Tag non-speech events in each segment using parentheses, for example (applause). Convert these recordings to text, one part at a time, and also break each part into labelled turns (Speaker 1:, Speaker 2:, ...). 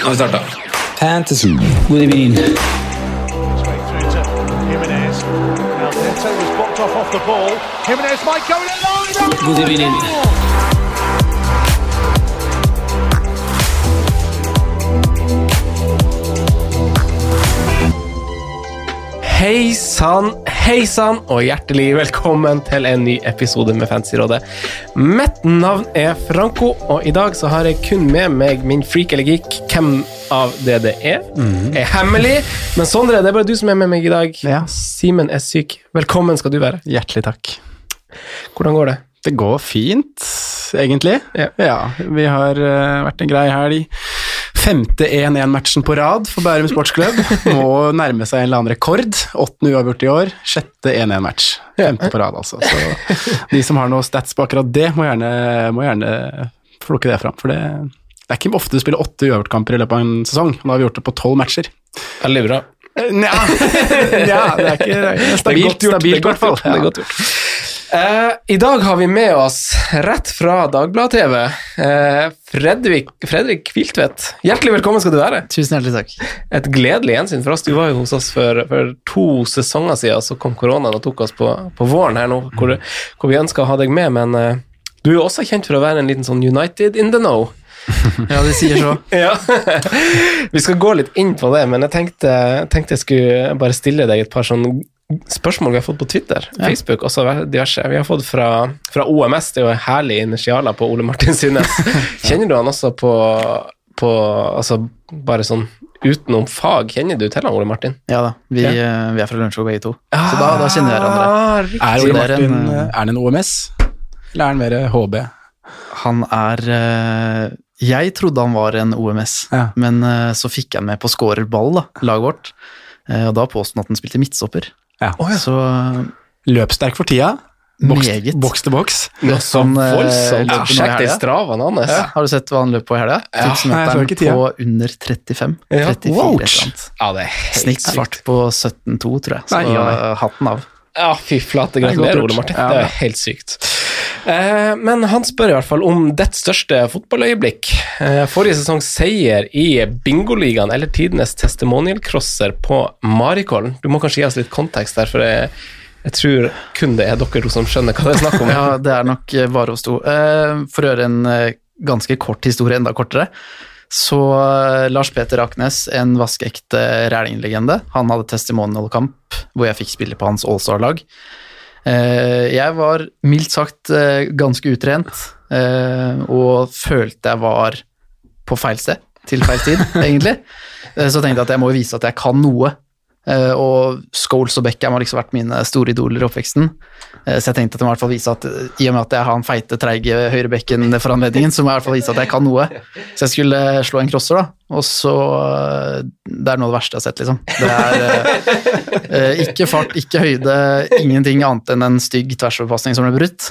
Speaker 1: Nå har vi starta. Fantasy. God evening.
Speaker 2: Straight through
Speaker 3: Hei sann, hei sann, og hjertelig velkommen til en ny episode med Fancyrådet. Mitt navn er Franco, og i dag så har jeg kun med meg min freak eller geek. Hvem av det det er, er hemmelig, men Sondre, det er bare du som er med meg i dag.
Speaker 4: Ja.
Speaker 3: Simen er syk. Velkommen skal du være.
Speaker 4: Hjertelig takk.
Speaker 3: Hvordan går det?
Speaker 4: Det går fint, egentlig.
Speaker 3: Ja.
Speaker 4: vi har uh, vært en grei helg. Femte 1-1-matchen på rad for Bærum sportsklubb. Må nærme seg en eller annen rekord. Åttende uavgjort i år. Sjette 1-1-match. Femte på rad, altså. Så de som har noe stats på akkurat det, må gjerne, må gjerne plukke det fram. For det, det er ikke ofte du spiller åtte uavgjortkamper i løpet av en sesong. Nå har vi gjort det på tolv matcher.
Speaker 3: Veldig bra.
Speaker 4: Nja, (laughs) ja, det er ikke, det er stabilt,
Speaker 3: det er godt gjort,
Speaker 4: stabilt
Speaker 3: det er
Speaker 4: i hvert
Speaker 3: godt gjort, det er godt gjort. Eh, I dag har vi med oss, rett fra Dagblad-TV, eh, Fredrik, Fredrik Kviltvedt. Hjertelig velkommen skal du være.
Speaker 4: Tusen hjertelig takk.
Speaker 3: Et gledelig gjensyn for oss. Du var jo hos oss for, for to sesonger siden, så kom koronaen og tok oss på, på våren her nå, hvor, hvor vi ønska å ha deg med, men eh, du er jo også kjent for å være en liten sånn United in the know. (laughs)
Speaker 4: Ja, de sier så. (laughs)
Speaker 3: Ja. vi skal gå litt inn på det, men jeg tenkte, tenkte jeg skulle bare stille deg et par sånne spørsmål vi har fått på Twitter, Facebook og diverse. Vi har fått fra, fra OMS, det er jo herlige initialer på Ole Martin Synnes. (laughs) Kjenner du han også på, på altså bare sånn utenom fag? Kjenner du til han, Ole Martin?
Speaker 4: Ja da, vi, ja. vi er fra Lørenskog begge to. Så da, da kjenner vi hverandre.
Speaker 3: Ah,
Speaker 4: er Ole
Speaker 3: Martin
Speaker 4: en,
Speaker 3: en,
Speaker 4: eh, Er han en OMS, eller er han mer HB? Han er eh, Jeg trodde han var en OMS,
Speaker 5: Ja.
Speaker 4: men eh, så fikk jeg han med på scorerball, da, laget vårt. Eh, Og da påstod han at han spilte midtstopper.
Speaker 5: Ja.
Speaker 4: Så
Speaker 5: Løpssterk for tida. Boks, boks til boks.
Speaker 3: Noe så
Speaker 4: Han, eh,
Speaker 3: voldsomt.
Speaker 4: løper nå
Speaker 3: Sjekk de
Speaker 4: helga.
Speaker 3: stravaen hans.
Speaker 4: ja, Har du sett hva han løp på i helga?
Speaker 5: Ja,
Speaker 4: Tok
Speaker 5: nei, jeg så ikke tida.
Speaker 4: på under 35.
Speaker 3: Ja.
Speaker 4: 34 et
Speaker 5: Wow.
Speaker 3: Ja,
Speaker 4: Snittsfart på 17,2, tror jeg. Så
Speaker 5: Nei, ja,
Speaker 4: eh, hatten av.
Speaker 3: Ja, fy flate.
Speaker 5: Er
Speaker 3: Gratulerer. Ole Martin.
Speaker 5: Ja,
Speaker 3: det er helt sykt. Eh, men han spør i hvert fall om ditt største fotballøyeblikk. Eh, forrige sesong seier i Bingoligaen, eller tidenes testimonial-crosser på Marikollen. Du må kanskje gi oss litt kontekst der, for jeg, jeg tror kun det er dere to som skjønner hva det er snakk om. (laughs)
Speaker 4: Ja, det er nok eh, bare oss to. Eh, For å gjøre en eh, ganske kort historie enda kortere, så eh, Lars Peter Aknes, en vaskeekte Rælingen-legende, han hadde testimonial-kamp hvor jeg fikk spille på hans Allstar-lag. Eh, Jeg var mildt sagt eh, ganske utrent, og følte jeg var på feil sted til feil tid, (laughs) egentlig. Så tenkte jeg at jeg må vise at jeg kan noe. Eh, og Scholes og Beckham har liksom vært mine store idoler i oppveksten. Eh, så jeg tenkte at jeg må i hvert fall vise at i og med at jeg har den feite, treige høyrebekken for anledningen, så må jeg i hvert fall vise at jeg kan noe. Så jeg skulle eh, slå en crosser, da. Og så Det er noe av det verste jeg har sett, liksom. Det er eh, ikke fart, ikke høyde, ingenting annet enn en stygg tversoverpasning som ble brutt.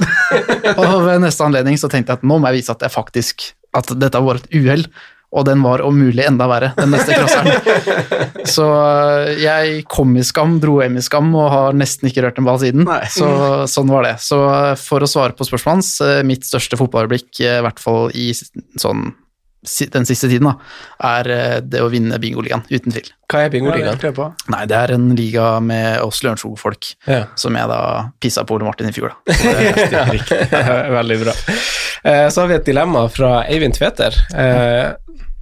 Speaker 4: Og ved neste anledning så tenkte jeg at nå må jeg vise at jeg faktisk At dette var et uhell. Og den var om mulig enda verre, den neste (laughs) crosseren. Så øh, jeg kom i skam, dro hjem i skam og har nesten ikke rørt en ball siden. Så sånn var det. Så øh, for å svare på spørsmålet hans, øh, mitt største fotballøyeblikk, i hvert fall i sånn den siste tiden, da, er det å vinne bingoligaen, uten tvil.
Speaker 3: Hva er Bingoligaen?
Speaker 4: Nei, det er en liga med oss Lørenskog-folk,
Speaker 3: Ja.
Speaker 4: som jeg da pissa på Ole Martin i fjor, da. (laughs) Er riktig. (laughs)
Speaker 3: Veldig bra. Eh, Så har vi et dilemma fra Eivind Tveter.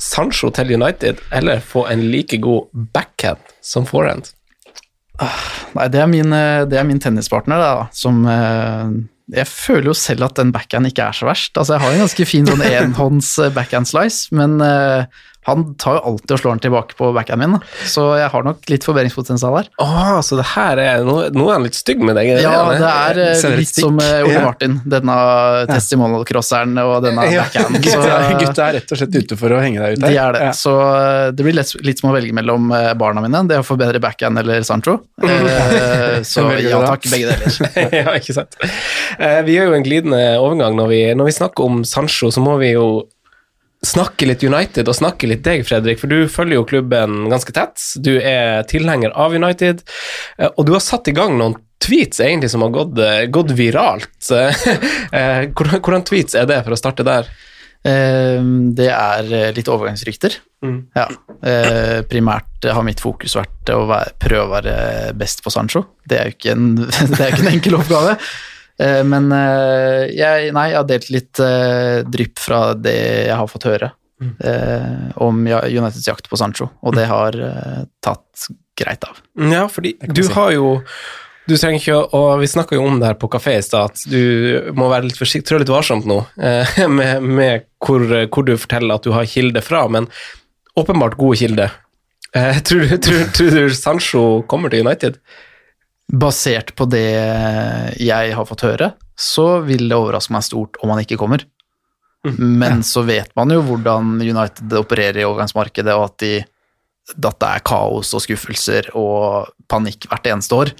Speaker 3: Sancho til United eller få en like god backhand som forehand?
Speaker 4: Nei, det er min, eh, det er min tennispartner, da, som eh, Jeg føler jo selv at den backhand ikke er så verst. Altså, jeg har en ganske fin sånn (laughs) enhånds eh, backhand slice, men han tar jo alltid og slår den tilbake på backhanden min, da. så jeg har nok litt forbedringspotensial her.
Speaker 3: Oh, så det her er Nå, nå er han litt stygg med deg?
Speaker 4: Ja, det er
Speaker 3: det er
Speaker 4: litt
Speaker 3: stikk.
Speaker 4: som eh, Ole
Speaker 3: Ja.
Speaker 4: Martin, denne testimonial-crosseren og denne
Speaker 5: Ja,
Speaker 4: backhanden.
Speaker 5: gutta,
Speaker 4: så-
Speaker 5: gutta er rett og slett ute for å henge deg ut
Speaker 4: De
Speaker 5: her.
Speaker 4: er det.
Speaker 5: Ja.
Speaker 4: Så eh, det blir litt, litt som å velge mellom eh, barna mine. Det å få bedre backhand eller Sancho. Eh, så ja takk, begge deler. (laughs)
Speaker 3: ja, ikke sant. Eh, vi gjør jo en glidende overgang når vi, når vi snakker om Sancho, så må vi jo snakke litt United og snakke litt deg, Fredrik, for du følger jo klubben ganske tett. Du er tilhenger av United, eh, og du har satt i gang noen tweets egentlig som har gått, eh, gått viralt. (laughs) Eh, hvordan, hvordan tweets er det, for å starte der?
Speaker 4: Eh, det er litt overgangsrykter.
Speaker 3: Mm.
Speaker 4: Ja. Primært har mitt fokus vært å være, prøve å være best på Sancho. Det er jo ikke en, (laughs) det er ikke en enkel oppgave. Eh, men eh, jeg, nei, jeg har delt litt eh, drypp fra det jeg har fått høre mm. om Uniteds jakt på Sancho, og det har eh, tatt greit av.
Speaker 3: Ja, fordi du har jo du trenger ikke å, og Vi snakka jo om det her på kafé i stad, at du må være litt forsiktig, trå litt varsomt nå (laughs) med, med hvor, hvor du forteller at du har kilde fra, men åpenbart gode kilder. Tror, tror, tror du Sancho kommer til United?
Speaker 4: Basert på det jeg har fått høre, så vil det overraske meg stort om han ikke kommer. Men så vet man jo hvordan United opererer i overgangsmarkedet, og at, de, at det er kaos og skuffelser og panikk hvert eneste år.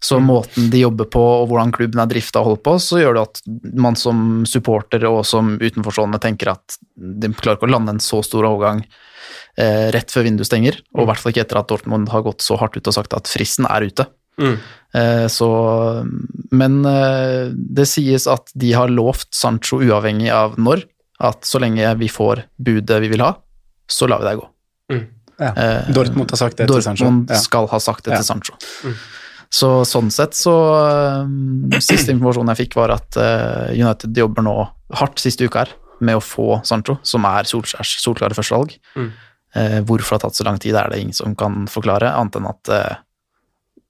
Speaker 4: Så måten de jobber på, og hvordan klubben er drifta og holdt på, så gjør det at man som supporter og som utenforstående tenker at de klarer ikke å lande en så stor overgang eh, rett før vinduet stenger, og i hvert fall ikke etter at Dortmund har gått så hardt ut og sagt at fristen er ute. Eh, så, men eh, det sies at de har lovt Sancho uavhengig av når, at så lenge vi får budet vi vil ha, så lar vi deg gå.
Speaker 5: Ja.
Speaker 4: Eh,
Speaker 5: Dortmund har sagt det til Sancho.
Speaker 4: Dortmund
Speaker 5: Ja.
Speaker 4: skal ha sagt det
Speaker 5: Ja.
Speaker 4: til Sancho. Så sånn sett så Siste informasjonen jeg fikk, var at United jobber nå hardt siste uka her med å få Sancho, som er Solskjærs solklare førstevalg.
Speaker 3: Mm.
Speaker 4: Eh, hvorfor det har tatt så lang tid, er det ingen som kan forklare, annet enn at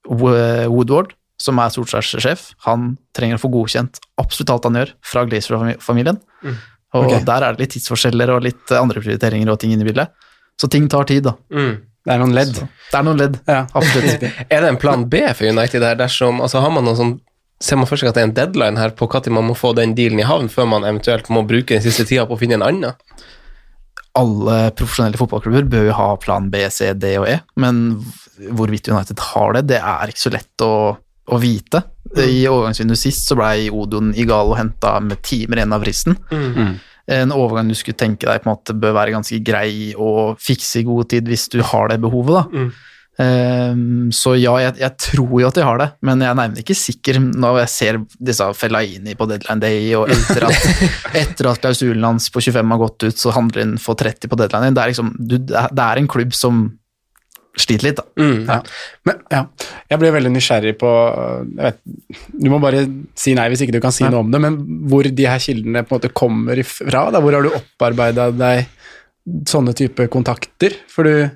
Speaker 4: Woodward, som er Solskjærs sjef, han trenger å få godkjent absolutt alt han gjør fra Glazer-familien.
Speaker 3: Mm.
Speaker 4: Og der er det litt tidsforskjeller og litt andre prioriteringer og ting inne i bildet. Så ting tar tid, da.
Speaker 5: Det er noen ledd.
Speaker 4: Det er noen ledd,
Speaker 5: Ja.
Speaker 4: absolutt. (laughs)
Speaker 3: Er det en plan B for United her dersom altså Har man noen sånn Ser man for seg at det er en deadline her på når man må få den dealen i havn, før man eventuelt må bruke den siste tida på å finne en annen?
Speaker 4: Alle profesjonelle fotballklubber bør jo ha plan B, C, D og E, men hvorvidt United har det, det er ikke så lett å, å vite. I overgangsvinduet sist så blei Odon Igalo henta med timer igjen av fristen. En overgang du skulle tenke deg på en måte bør være ganske grei å fikse i god tid hvis du har det behovet, da. Ehm, så ja, jeg, jeg tror jo at de har det, men jeg er nærmere ikke sikker når jeg ser disse Fellaini på deadline day, og etter at, (laughs) etter at klausulen hans på 25 har gått ut, så handler han for 30 på deadline day. Det er liksom, du, det er en klubb som sliter litt, da.
Speaker 5: Ja. Men ja, jeg ble veldig nysgjerrig på vet, Du må bare si nei hvis ikke du kan si noe om det, men hvor de her kildene på en måte kommer fra? Da? Hvor har du opparbeida deg sånne type kontakter? For du,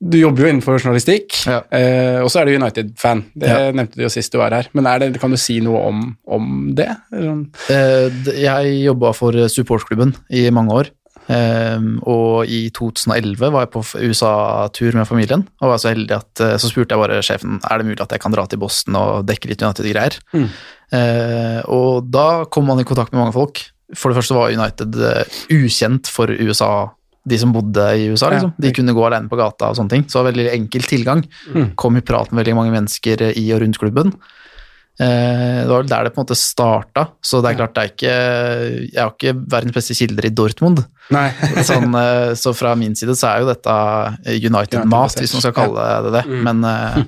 Speaker 5: du jobber jo innenfor journalistikk, eh, og så er du United-fan. Det
Speaker 4: Ja.
Speaker 5: nevnte du jo sist du var her. Men det, kan du si noe om, om det?
Speaker 4: Eh, Jeg jobba for supportklubben i mange år. Eh, og i 2011 var jeg på USA-tur med familien, og var så heldig at eh, så spurte jeg bare sjefen er det mulig at jeg kan dra til Boston og dekke litt United-greier.
Speaker 5: Mm.
Speaker 4: Eh, og da kom man i kontakt med mange folk. For det første var United eh, ukjent for USA, de som bodde i USA. liksom. De kunne gå alene på gata og sånne ting. Så veldig enkel tilgang.
Speaker 5: Mm.
Speaker 4: Kom i prat med veldig mange mennesker i og rundt klubben. Eh, Det var vel der det på en måte starta, så det er klart det er ikke Jeg har ikke verdens beste kilder i Dortmund.
Speaker 5: Nei.
Speaker 4: sånn, eh, så fra min side så er jo dette United-mat, hvis man skal kalle det det.
Speaker 5: Mm.
Speaker 4: Men eh,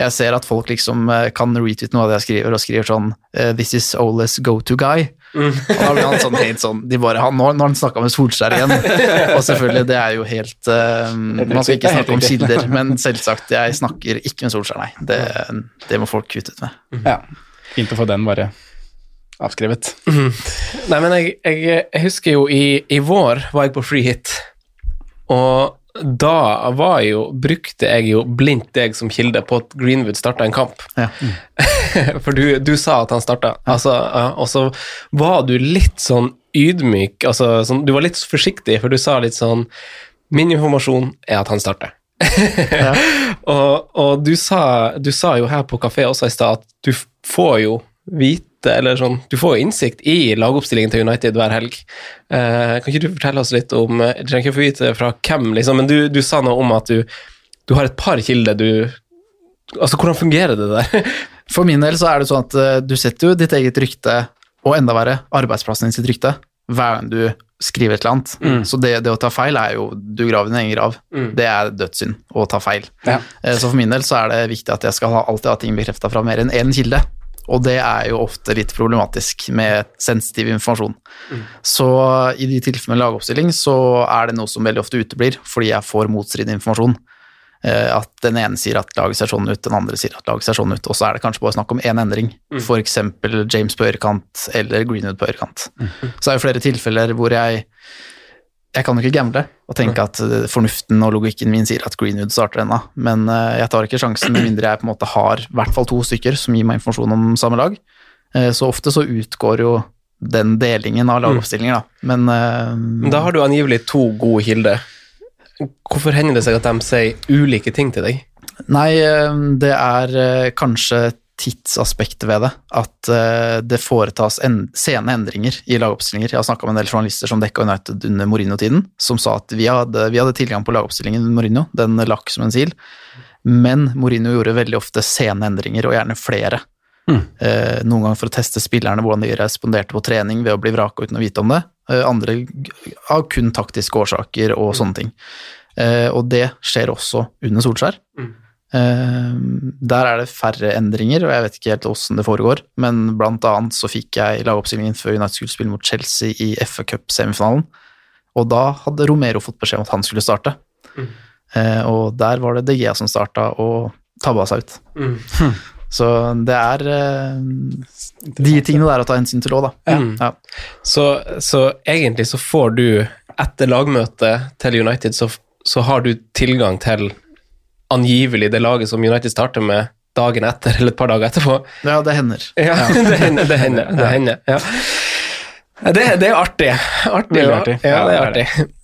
Speaker 4: jeg ser at folk liksom eh, kan retweete noe av det jeg skriver, og skriver sånn eh, This is Oles go-to guy.
Speaker 5: Mm.
Speaker 4: Og da ble han sånn helt sånn de bare, han, Nå har han snakka med Solskjær igjen. Og selvfølgelig, det er jo helt uh, Man skal ikke snakke om kilder, men selvsagt, jeg snakker ikke med Solskjær, nei. Det, det må folk kutte ut med.
Speaker 5: Ja. Fint å få den bare avskrevet.
Speaker 3: Nei, men jeg, jeg, jeg husker jo i, i vår var jeg på free hit, og da var jo, brukte jeg jo blindt deg som kilde på at Greenwood starta en kamp.
Speaker 4: Ja. (laughs)
Speaker 3: For du, du sa at han starta, altså, og så var du litt sånn ydmyk, altså sånn, du var litt forsiktig, for du sa litt sånn Min informasjon er at han starter. (laughs) og, og du, sa, du sa jo her på kafé også i stad at du får jo vite, eller sånn, du får jo innsikt i lagoppstillingen til United hver helg. Eh, kan ikke du fortelle oss litt om eh, Jeg trenger ikke få vite fra hvem, liksom, men du, du sa noe om at du, du har et par kilder du Altså, hvordan fungerer det der? (laughs)
Speaker 4: For min del så er det sånn at eh, du setter jo ditt eget rykte, og enda verre, arbeidsplassen din sitt rykte, hver gang du skriver et eller annet.
Speaker 5: Mm.
Speaker 4: Så det, det å ta feil er jo Du graver din egen grav.
Speaker 3: Mm.
Speaker 4: Det er dødssynd å ta feil.
Speaker 5: Ja.
Speaker 4: Eh, Så for min del så er det viktig at jeg skal ha, alltid ha ting bekrefta fra mer enn én kilde. Og det er jo ofte litt problematisk med sensitiv informasjon. Så i de tilfellene med lagoppstilling så er det noe som veldig ofte uteblir fordi jeg får motstridende informasjon. Eh, At den ene sier at laget ser sånn ut, den andre sier at laget ser sånn ut, og så er det kanskje bare snakk om én endring. For eksempel James på ørekant eller Greenwood på ørekant. Så er det flere tilfeller hvor jeg jeg kan jo ikke gamble og tenke at eh, fornuften og logikken min sier at Greenwood starter ennå, men eh, jeg tar ikke sjansen med mindre jeg på en måte har i hvert fall to stykker som gir meg informasjon om samme lag. Eh, Så ofte så utgår jo den delingen av lagoppstillinger, da. Men
Speaker 3: Men da har du angivelig to gode kilder. Hvorfor hender det seg at de sier ulike ting til deg?
Speaker 4: Nei, det er kanskje kanskje tidsaspektet ved det. At eh, det foretas en, sene endringer i lagoppstillinger. Jeg har snakka med en del journalister som dekka United under Mourinho-tiden, som sa at vi hadde, vi hadde tilgang på lagoppstillingen under Mourinho, den lakk som en sil, men Mourinho gjorde veldig ofte sene endringer, og gjerne flere. Eh, noen ganger for å teste spillerne, hvordan de responderte på trening ved å bli vraka uten å vite om det. Eh, andre av kun taktiske årsaker og sånne ting. Eh, og det skjer også under Solskjær. Eh, der er det færre endringer, og jeg vet ikke helt åssen det foregår, men blant annet så fikk jeg lagoppstillingen før United skulle spille mot Chelsea i FA Cup-semifinalen, og da hadde Romero fått beskjed om at han skulle starte. Mm. og der var det DGA som starta og tabba seg ut. (laughs) Så det er eh, de tingene der å ta hensyn til òg, da.
Speaker 3: Mm.
Speaker 4: Ja.
Speaker 3: Så, så egentlig så får du, etter lagmøtet til United, så, så har du tilgang til angivelig det laget som United starter med dagen etter, eller et par dager etterpå.
Speaker 4: ja, det hender.
Speaker 3: Ja, (laughs) det hender. Det hender, det hender ja. Det, det er artig. artig
Speaker 5: Veldig
Speaker 3: ja.
Speaker 5: artig.
Speaker 3: Ja, det er artig. (laughs)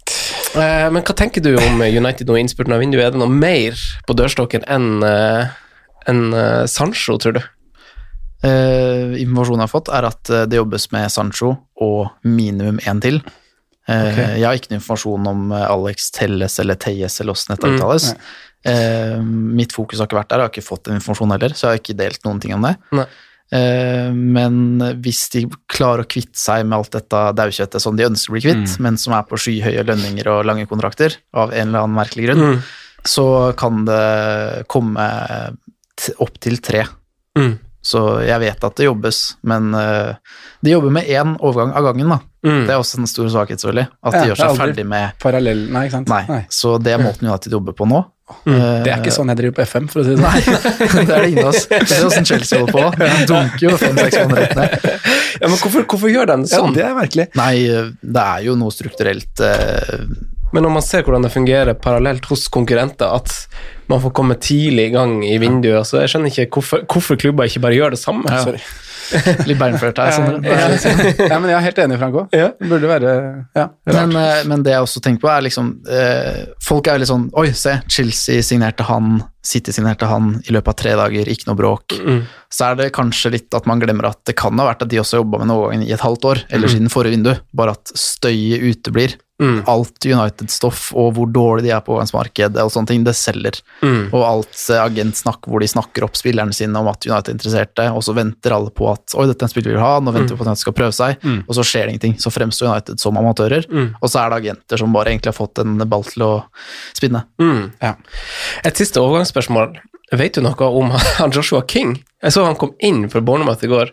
Speaker 3: Eh, Men hva tenker du om United nå i innspurten av vinduet? Er det noe mer på dørstokken enn en eh, Sancho, tror du?
Speaker 4: Eh, informasjonen jeg har fått, er at eh, det jobbes med Sancho og minimum én til. Eh,
Speaker 5: okay.
Speaker 4: Jeg har ikke noe informasjon om eh, Alex Telles eller Teyes eller åssen dette
Speaker 3: Mm,
Speaker 4: uttales. Eh, mitt fokus har ikke vært der, jeg har ikke fått den informasjonen heller, så jeg har ikke delt noen ting om det.
Speaker 3: Nei.
Speaker 4: Eh, men hvis de klarer å kvitte seg med alt dette daukjøttet som de ønsker å bli kvitt, men som er på skyhøye lønninger og lange kontrakter, av en eller annen merkelig grunn,
Speaker 3: Mm.
Speaker 4: så kan det komme opp til tre.
Speaker 3: Mm.
Speaker 4: Så jeg vet at det jobbes, men eh, de jobber med én overgang av gangen, da.
Speaker 3: Mm.
Speaker 4: Det er også en stor svakhet, selvfølgelig. At
Speaker 5: Ja,
Speaker 4: de gjør seg ferdig med
Speaker 5: Parallell Nei, ikke sant?
Speaker 4: Nei. Så det er måten United jobber på nå.
Speaker 5: Mm.
Speaker 4: Eh,
Speaker 5: Det er ikke sånn jeg driver på FM, for å si det sånn. (laughs)
Speaker 4: Nei, det er det ingen av oss. Det er åssen Chelsea holder på. De dunker jo fem-seks måneder rett ned.
Speaker 3: Ja, men hvorfor, hvorfor gjør de sånn?
Speaker 5: Ja, det er merkelig.
Speaker 4: Nei, det er jo noe strukturelt eh,
Speaker 3: Men når man ser hvordan det fungerer parallelt hos konkurrenter, at man får komme tidlig i gang i vinduet, så jeg skjønner ikke hvorfor, hvorfor klubber ikke bare gjør det samme.
Speaker 4: Ja.
Speaker 5: Sorry. (laughs)
Speaker 4: litt beinført her.
Speaker 5: Ja,
Speaker 4: Sondre.
Speaker 5: ja, men jeg er helt enig, Franco.
Speaker 3: Ja.
Speaker 5: Det burde være ja,
Speaker 4: Men, eh, men det jeg også tenker på, er liksom eh, Folk er veldig sånn Oi, se, Chelsea signerte han, City signerte han i løpet av tre dager, ikke noe bråk.
Speaker 3: Mm.
Speaker 4: Så er det kanskje litt at man glemmer at det kan ha vært at de også jobba med overgangen i et halvt år, eller siden forrige vindu, bare at støyet uteblir.
Speaker 3: Mm.
Speaker 4: Alt United-stoff og hvor dårlig de er på overgangsmarkedet og sånne ting, det selger.
Speaker 3: Mm.
Speaker 4: Og alt eh, agentsnakk hvor de snakker opp spillerne sine om at United er interesserte, og så venter alle på at oi, dette er en spiller vi vil ha, nå venter vi på at United skal prøve seg, og så skjer det ingenting. Så fremstår United som amatører,
Speaker 3: Mm.
Speaker 4: og så er det agenter som bare egentlig har fått en ball til å spinne.
Speaker 3: Mm.
Speaker 5: Ja.
Speaker 3: Et siste overgangsspørsmål. Vet du noe om (laughs) Joshua King? Jeg så han kom inn for Bournemouth i går.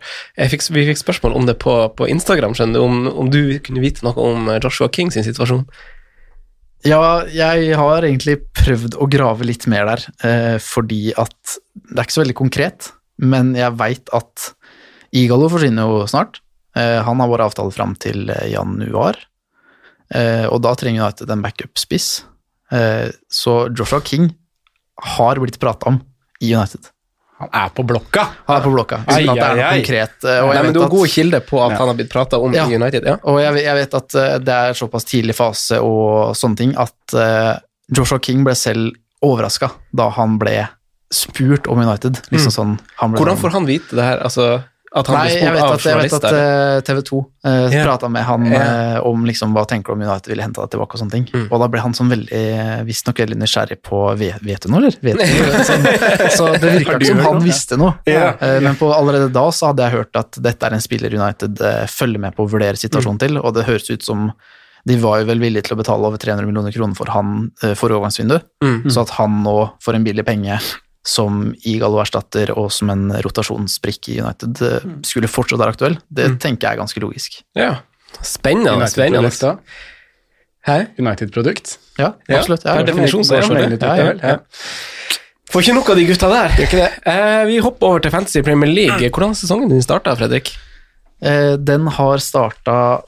Speaker 3: Fikk, vi fikk spørsmål om det på, på Instagram, skjønner du, om, om du kunne vite noe om Joshua King sin situasjon.
Speaker 4: Ja, jeg har egentlig prøvd å grave litt mer der, eh, fordi at det er ikke så veldig konkret, men jeg veit at Igalo forsvinner jo snart. Eh, han har vår avtale fram til eh, januar, eh, og da trenger United en backup-spiss. Eh, Så Joshua King har blitt prata om i United.
Speaker 5: Han er på blokka!
Speaker 4: Han er på blokka.
Speaker 5: Ai,
Speaker 4: at det er
Speaker 5: ai,
Speaker 4: noe
Speaker 5: ai.
Speaker 4: konkret. eh,
Speaker 3: Nei, men du har
Speaker 4: god
Speaker 3: gode kilder på at
Speaker 5: Ja.
Speaker 3: han har blitt prata om
Speaker 4: Ja.
Speaker 3: i United. Ja.
Speaker 4: Og jeg, jeg vet at eh, det er såpass tidlig fase og sånne ting at eh, Joshua King ble selv overraska da han ble spurt om United. Liksom sånn, han ble
Speaker 3: Hvordan
Speaker 4: sånn-
Speaker 3: får han vite det her? Altså, at han
Speaker 4: Nei, jeg vet at, jeg vet at eh, TV 2 uh,
Speaker 3: yeah.
Speaker 4: prata med han
Speaker 3: yeah.
Speaker 4: uh, om liksom, hva tenker du om United ville hente deg tilbake og sånne ting.
Speaker 3: Mm.
Speaker 4: Og da ble han sånn veldig, eh, visstnok veldig nysgjerrig på Vet, vet du noe, eller? Vet du? (laughs) Sånn, så det virka ikke som han visste noe.
Speaker 5: Yeah.
Speaker 4: Uh, men på, allerede da så hadde jeg hørt at dette er en spiller United eh, følger med på å vurdere situasjonen til, og det høres ut som de var jo vel villige til å betale over 300 millioner kroner for han eh, for overgangsvinduet,
Speaker 3: Mm.
Speaker 4: så at han nå får en billig penge som Igalo-erstatter og som en rotasjonsbrikk i United eh, skulle fortsatt være aktuell, det tenker jeg er ganske logisk.
Speaker 3: Ja. Spennende. spennende.
Speaker 5: United-produkt.
Speaker 3: Hæ?
Speaker 5: United-produkt.
Speaker 4: Ja,
Speaker 3: Ja,
Speaker 4: absolutt.
Speaker 3: per
Speaker 4: Ja,
Speaker 3: definisjon så er det sånn. Ja, ja, ja. Får ikke nok av de gutta der. Eh, vi hopper over til Fantasy Premier League. Hvordan har sesongen din starta, Fredrik?
Speaker 4: Eh, Den har starta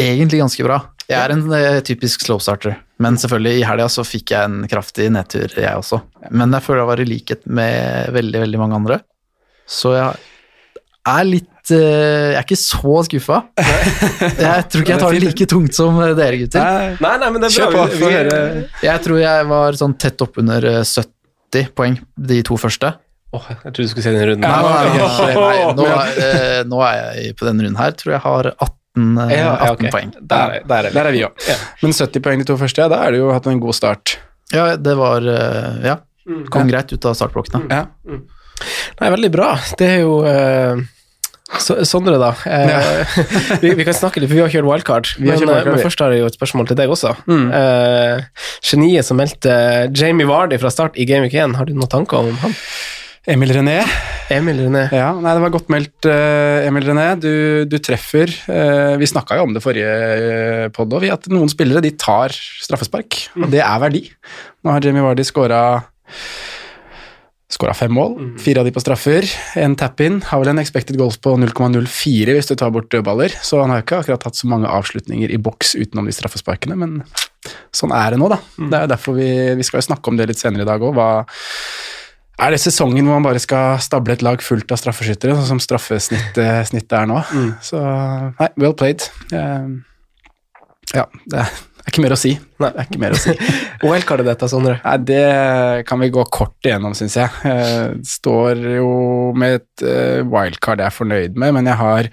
Speaker 4: egentlig ganske bra. Jeg er en eh, typisk slow starter, men selvfølgelig i helga så fikk jeg en kraftig nedtur, jeg også. Men jeg føler jeg var i likhet med veldig, veldig mange andre. Så jeg er litt eh, Jeg er ikke så skuffa. (laughs) Jeg tror ikke jeg tar det like tungt som dere gutter.
Speaker 5: Nei,
Speaker 3: Nei, men det er bra. Vi-.
Speaker 4: Jeg tror jeg var sånn tett oppunder eh, 70 poeng de to første.
Speaker 3: Åh, jeg trodde du skulle se den runden.
Speaker 4: Nei, nei, nei, nei, nei, (laughs) nå, eh, nå er jeg på denne runden her, tror jeg har 18, eh,
Speaker 3: Ja, ja,
Speaker 4: 18
Speaker 3: ok.
Speaker 4: poeng.
Speaker 3: Der, der er.
Speaker 5: Der er vi òg. Men 70 poeng de to første, ja, da er det jo hatt en god start.
Speaker 4: Ja, det var eh, Ja, kom greit ut av startblokkene.
Speaker 5: Ja.
Speaker 3: Nei, veldig bra. Det er jo uh, så, Sondre, da. Eh, (laughs) vi, vi kan snakke litt, for vi har kjørt wildcard.
Speaker 5: Vi har
Speaker 3: Men,
Speaker 5: kjørt wildcard,
Speaker 3: men først har jeg jo et spørsmål til deg også. Eh, geniet som meldte Jamie Vardy fra start i Game Week 1, har du noen tanker om han?
Speaker 5: Emil René.
Speaker 3: Emil René.
Speaker 5: Ja, nei, det var godt meldt, eh, Emil René. Du, du treffer. Eh, vi snakka jo om det forrige pod òg, at noen spillere de tar straffespark, og det er verdi. Nå har Jamie Vardy skåra Skåra fem mål, fire av de på straffer. En tap-in. Har vel en expected goals på 0,04 hvis du tar bort dødballer, så han har ikke akkurat hatt så mange avslutninger i boks utenom de straffesparkene, men sånn er det nå, da. Det er derfor vi, vi skal jo snakke om det litt senere i dag òg. Er det sesongen hvor man bare skal stable et lag fullt av straffeskyttere, sånn som straffesnittet snittet er nå? Så nei, well played. Eh, ja, det er ikke mer å si. Nei, det er ikke mer å si. (laughs)
Speaker 3: Ditt, dette, Sondre?
Speaker 5: Nei, det kan vi gå kort igjennom, syns jeg. Eh, står jo med et eh, wildcard jeg er fornøyd med, men jeg har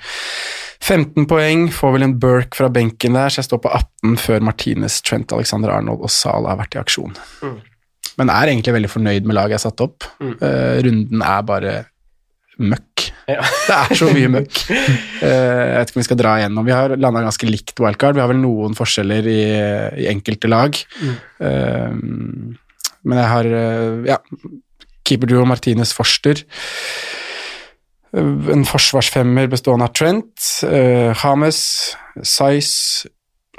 Speaker 5: 15 poeng, får vel en Berk fra benken der, så jeg står på 18 før Martinez, Trent Alexander Arnold og Sala har vært i aksjon. Men er egentlig veldig fornøyd med laget jeg har satt opp. Uh, runden er bare møkk.
Speaker 3: Ja. (laughs)
Speaker 5: Det er så mye møkk. Uh, jeg vet ikke om vi skal dra igjennom. Vi har landa ganske likt wildcard. Vi har vel noen forskjeller i, i enkelte lag. Eh, men jeg har ja, keeper duo Martinez Forster. En forsvarsfemmer bestående av Trent, uh, Hames, Size,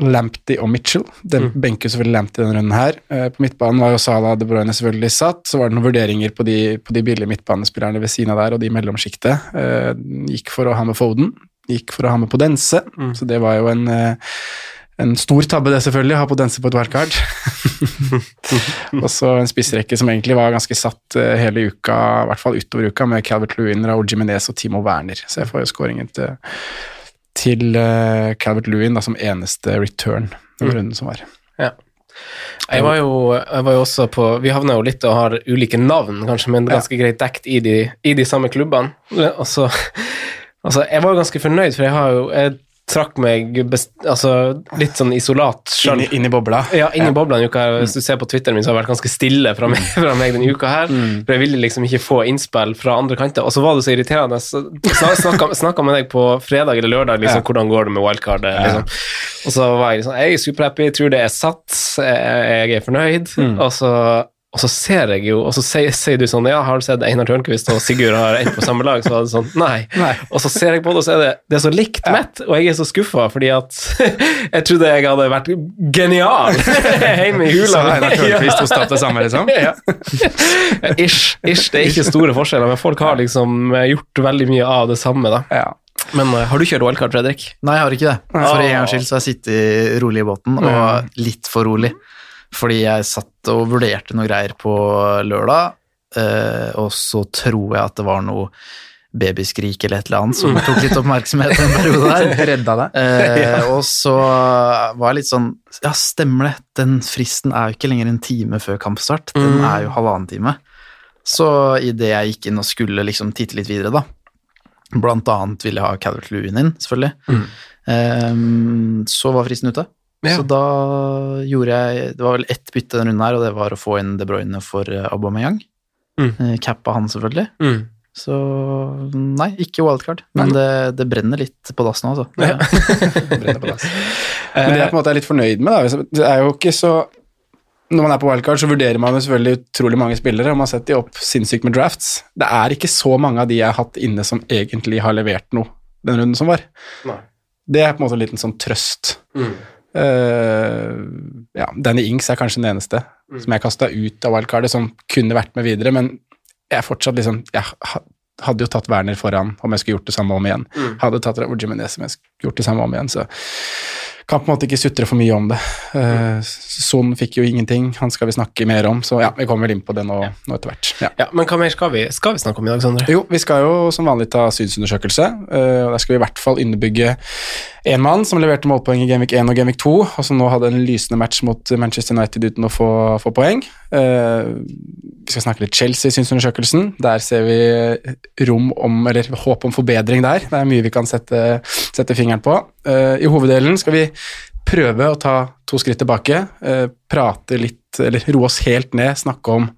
Speaker 5: Lamptey og Mitchell. Den benker selvfølgelig Lamptey denne runden her. Eh, på midtbanen var jo Salah De Bruyne selvfølgelig satt. Så var det noen vurderinger på de, på de billige midtbanespillerne ved siden av der, og de i mellomsjiktet. Eh, gikk for å ha med Foden, gikk for å ha med Podense, så det var jo en eh, en stor tabbe det selvfølgelig, å ha Podense på et wildcard. (laughs) og så en spissrekke som egentlig var ganske satt hele uka, i hvert fall utover uka, med Calvert Lewin, Raoul Jimenez og Timo Werner. Så jeg får jo skåringen til, til uh, Calvert Lewin da, som eneste return den
Speaker 3: Mm.
Speaker 5: runden som var.
Speaker 3: Ja. Jeg var, jo, jeg var jo også på Vi havna jo litt og har ulike navn, kanskje, men ganske greit dekt i de, i de samme klubbene. Og så (laughs) Altså, jeg var jo ganske fornøyd, for jeg har jo Jeg trakk meg best, altså, litt sånn isolat sjøl.
Speaker 5: Inni, inni bobla.
Speaker 3: Ja, inni ja. bobla her. Hvis du ser på Twitteren min, så har det vært ganske stille fra meg, (laughs) fra meg denne uka her. For jeg ville liksom ikke få innspill fra andre kanter. Og så var det så irriterende. Snakka, (laughs) med deg på fredag eller lørdag, liksom,
Speaker 5: Ja.
Speaker 3: hvordan går det med wildcardet. Liksom. Og så var jeg liksom Jeg er superhappy, tror det er satt, jeg jeg er fornøyd. Og så og så ser jeg jo, og så sier, sier du sånn Ja, har du sett Einar Tørnquist og Sigurd har endt på samme lag? Så var det sånn Nei.
Speaker 5: Nei.
Speaker 3: Og så ser jeg på det, og så er det, det er så likt mitt, og jeg er så skuffa fordi at (laughs) jeg trodde jeg hadde vært genial (laughs) hjemme i hula.
Speaker 5: Så Einar Tørnquist hos Stad det samme, liksom? (laughs)
Speaker 3: Ja. Ish, ish. Det er ikke store forskjeller, men folk har liksom gjort veldig mye av det samme, da.
Speaker 5: Ja.
Speaker 3: Men uh, har du kjørt OL-kart, Fredrik?
Speaker 4: Nei, jeg har ikke det. For en gangs skyld så har jeg sittet rolig i båten, og litt for rolig. Fordi jeg satt og vurderte noe greier på lørdag, eh, og så tror jeg at det var noe babyskrik eller et eller annet som tok litt oppmerksomhet en periode der. (laughs)
Speaker 5: Redda deg.
Speaker 4: Eh, (laughs) og så var jeg litt sånn Ja, stemmer det, den fristen er jo ikke lenger en time før kampstart, den
Speaker 3: Mm.
Speaker 4: er jo halvannen time. Så idet jeg gikk inn og skulle liksom titte litt videre, da Blant annet ville jeg ha Calvert Lewin inn, selvfølgelig.
Speaker 3: Mm.
Speaker 4: Eh, så var fristen ute.
Speaker 3: Ja.
Speaker 4: Så da gjorde jeg Det var vel ett bytte denne runden her, og det var å få inn De Bruyne for eh, Aubameyang.
Speaker 3: Mm.
Speaker 4: Eh, Cappa han, selvfølgelig.
Speaker 3: Mm.
Speaker 4: Så nei, ikke wildcard. Men det, det brenner litt på dass nå, altså.
Speaker 3: Ja. (laughs)
Speaker 5: Brenner på dass. Men det jeg på en måte er litt fornøyd med, da, det er jo ikke så Når man er på wildcard, så vurderer man jo selvfølgelig utrolig mange spillere, og man setter de opp sinnssykt med drafts. Det er ikke så mange av de jeg har hatt inne som egentlig har levert noe den runden som var.
Speaker 3: Nei.
Speaker 5: Det er på en måte en liten sånn trøst.
Speaker 3: Mm.
Speaker 5: Eh, ja, Danny Ings er kanskje den eneste som jeg kasta ut av wildcardet, som kunne vært med videre, men jeg fortsatt liksom Jeg hadde jo tatt Werner foran om jeg skulle gjort det samme om igjen.
Speaker 3: Mm.
Speaker 5: Hadde tatt Raúl Jimenez om jeg skulle gjort det samme om igjen, så kan på en måte ikke sutre for mye om det. Uh, Son fikk jo ingenting, han skal vi snakke mer om, så ja, vi kommer vel inn på det nå, nå etter hvert. Ja.
Speaker 3: Ja, men hva mer skal vi, skal vi snakke om i dag, Sondre?
Speaker 5: Jo, vi skal jo som vanlig ta synsundersøkelse. Uh, Der skal vi i hvert fall innebygge én mann som leverte målpoeng i Gameweek 1 og Gameweek 2, og som nå hadde en lysende match mot Manchester United uten å få, få poeng. Uh, vi skal snakke litt Chelsea i synsundersøkelsen. Der ser vi rom om, eller håp om forbedring der. Det er mye vi kan sette, sette fingeren på. Eh, I hoveddelen skal vi prøve å ta to skritt tilbake, eh, prate litt, eller roe oss helt ned, snakke om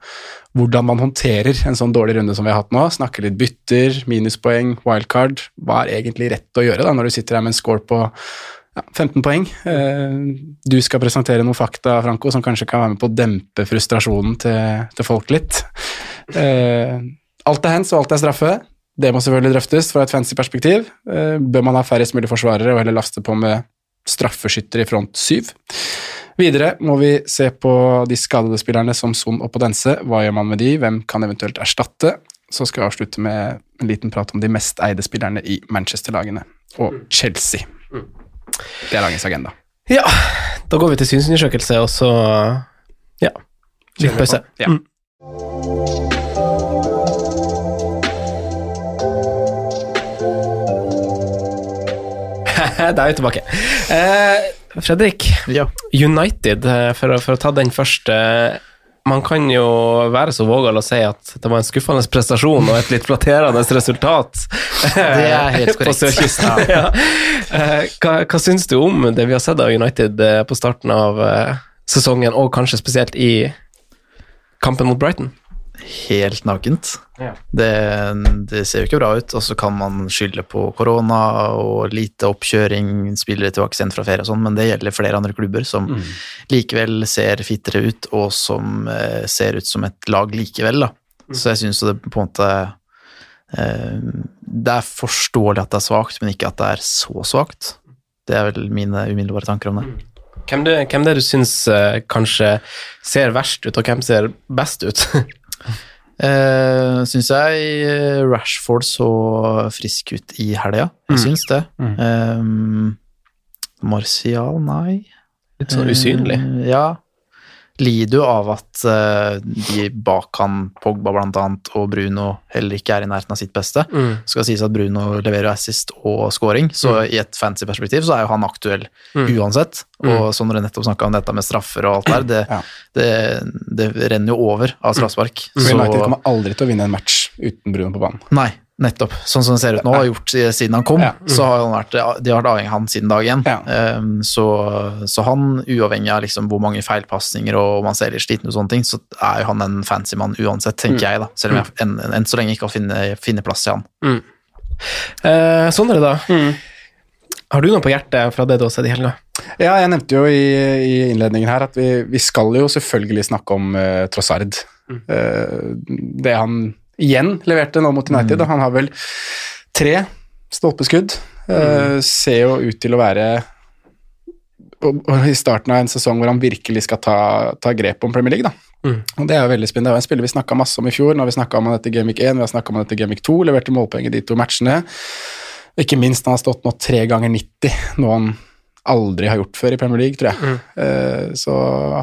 Speaker 5: hvordan man håndterer en sånn dårlig runde som vi har hatt nå. Snakke litt bytter, minuspoeng, wildcard. Hva er egentlig rett å gjøre da, når du sitter her med en score på ja, 15 poeng? Eh, du skal presentere noen fakta, Franco, som kanskje kan være med på å dempe frustrasjonen til, til folk litt. Alt er hands, og alt er straffe. Det må selvfølgelig drøftes fra et fancy perspektiv. Eh, bør man ha færrest mulig forsvarere og heller laste på med straffeskytter i front syv? Videre må vi se på de skadede spillerne som Son og Podense. Hva gjør man med de? Hvem kan eventuelt erstatte? Så skal vi avslutte med en liten prat om de mest eide spillerne i Manchester-lagene og Chelsea. Det er dagens agenda.
Speaker 3: Ja, da går vi til synsundersøkelse, og så ja, litt pause.
Speaker 5: Ja.
Speaker 3: Mm. Da er vi tilbake. Eh, Fredrik,
Speaker 4: Ja.
Speaker 3: United, eh, for for å ta den først. eh, Man kan jo være så vågal å si at det var en skuffende prestasjon og et litt flatterende resultat.
Speaker 4: Det er helt (laughs)
Speaker 3: På sørkysten. (laughs) Ja. Eh, Hva, hva syns du om det vi har sett av United eh, på starten av eh, sesongen, og kanskje spesielt i kampen mot Brighton?
Speaker 4: Helt nakent.
Speaker 3: Ja.
Speaker 4: Det, det ser jo ikke bra ut, og så kan man skylde på korona og lite oppkjøring, spillere tilbake sendt fra ferie og sånn, men det gjelder flere andre klubber som likevel ser fittere ut, og som eh, ser ut som et lag likevel, da. Så jeg syns det på en måte eh, Det er forståelig at det er svakt, men ikke at det er så svakt. Det er vel mine umiddelbare tanker om det.
Speaker 3: Hvem det, hvem det du syns eh, kanskje ser verst ut, og hvem ser best ut? (laughs)
Speaker 4: Uh, syns jeg eh, Rashford så frisk ut i helga. Jeg syns det. Um, Martial, nei.
Speaker 3: Litt sånn usynlig.
Speaker 4: Uh, ja. Lider jo av at eh, de bak han, Pogba annet, og Bruno heller ikke er i nærheten av sitt beste.
Speaker 3: Mm.
Speaker 4: Skal sies at Bruno leverer assist og scoring, så i et fancy perspektiv så er jo han aktuell
Speaker 3: Mm.
Speaker 4: uansett. Og så når du nettopp snakka om dette med straffer og alt der, det,
Speaker 5: Ja.
Speaker 4: det, det renner jo over av straffespark.
Speaker 5: Mm.
Speaker 4: Så-
Speaker 5: United kommer aldri til å vinne en match uten Bruno på banen.
Speaker 4: Nei, nettopp. Sånn som det ser ut nå, har gjort siden han kom,
Speaker 5: Ja.
Speaker 4: så har han vært, de har vært avhengig av han siden dag én.
Speaker 5: Ja.
Speaker 4: Um, så, så han, uavhengig av liksom hvor mange feilpasninger og om han ser litt sliten ut og sånne ting, så er jo han en fancy mann uansett, tenker jeg, da. Selv om jeg enn en, så lenge ikke har funnet, finne plass til han.
Speaker 3: Eh, Sondre, da. Har du noe på hjertet fra det du har sett i helga?
Speaker 5: Ja, jeg nevnte jo i, i innledningen her at vi, vi skal jo selvfølgelig snakke om uh, Trossard. Uh, det han igjen leverte nå mot United. og Han har vel tre stolpeskudd. Eh, Ser jo ut til å være i starten av en sesong hvor han virkelig skal ta, ta grep om Premier League. da.
Speaker 3: Mm.
Speaker 5: Og Det er jo veldig spennende. Det var en spiller vi snakka masse om i fjor. Nå har vi snakka om han etter Gamic 1, vi har snakka om han etter Gamic 2. Leverte målpoeng i de to matchene. Ikke minst han har stått nå tre ganger 90 nå han aldri har gjort før i Premier League, tror jeg.
Speaker 3: Mm.
Speaker 5: Uh, så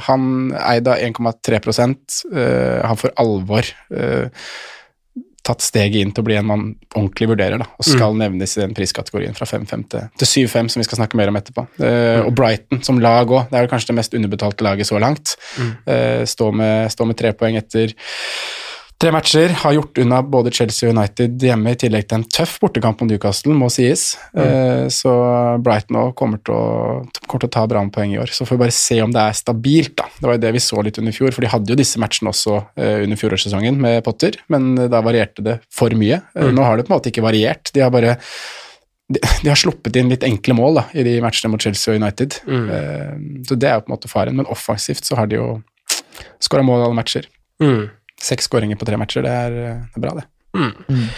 Speaker 5: han eide av 1,3 uh, Han for alvor eh, tatt steget inn til å bli en man ordentlig vurderer, da, og skal nevnes i den priskategorien fra 5-5 til, til 7-5, som vi skal snakke mer om etterpå. Eh, Og Brighton som lag òg, det er vel kanskje det mest underbetalte laget så langt. Eh, Står med, stå med tre poeng etter tre matcher. Har gjort unna både Chelsea og United hjemme, i tillegg til en tøff bortekamp mot Newcastle, må sies. Mm. Så Brighton òg kommer, kommer til å ta bra med poeng i år. Så får vi bare se om det er stabilt, da. Det var jo det vi så litt under fjor, for de hadde jo disse matchene også eh, under fjorårssesongen med Potter, men eh, da varierte det for mye. Mm. Nå har det på en måte ikke variert. De har bare de, de har sluppet inn litt enkle mål da, i de matchene mot Chelsea og United. Eh, så det er jo på en måte faren. Men offensivt så har de jo skåra mål i alle matcher.
Speaker 3: Mm.
Speaker 5: Seks skåringer på tre matcher, det er, eh, det er bra, det.
Speaker 3: Mm.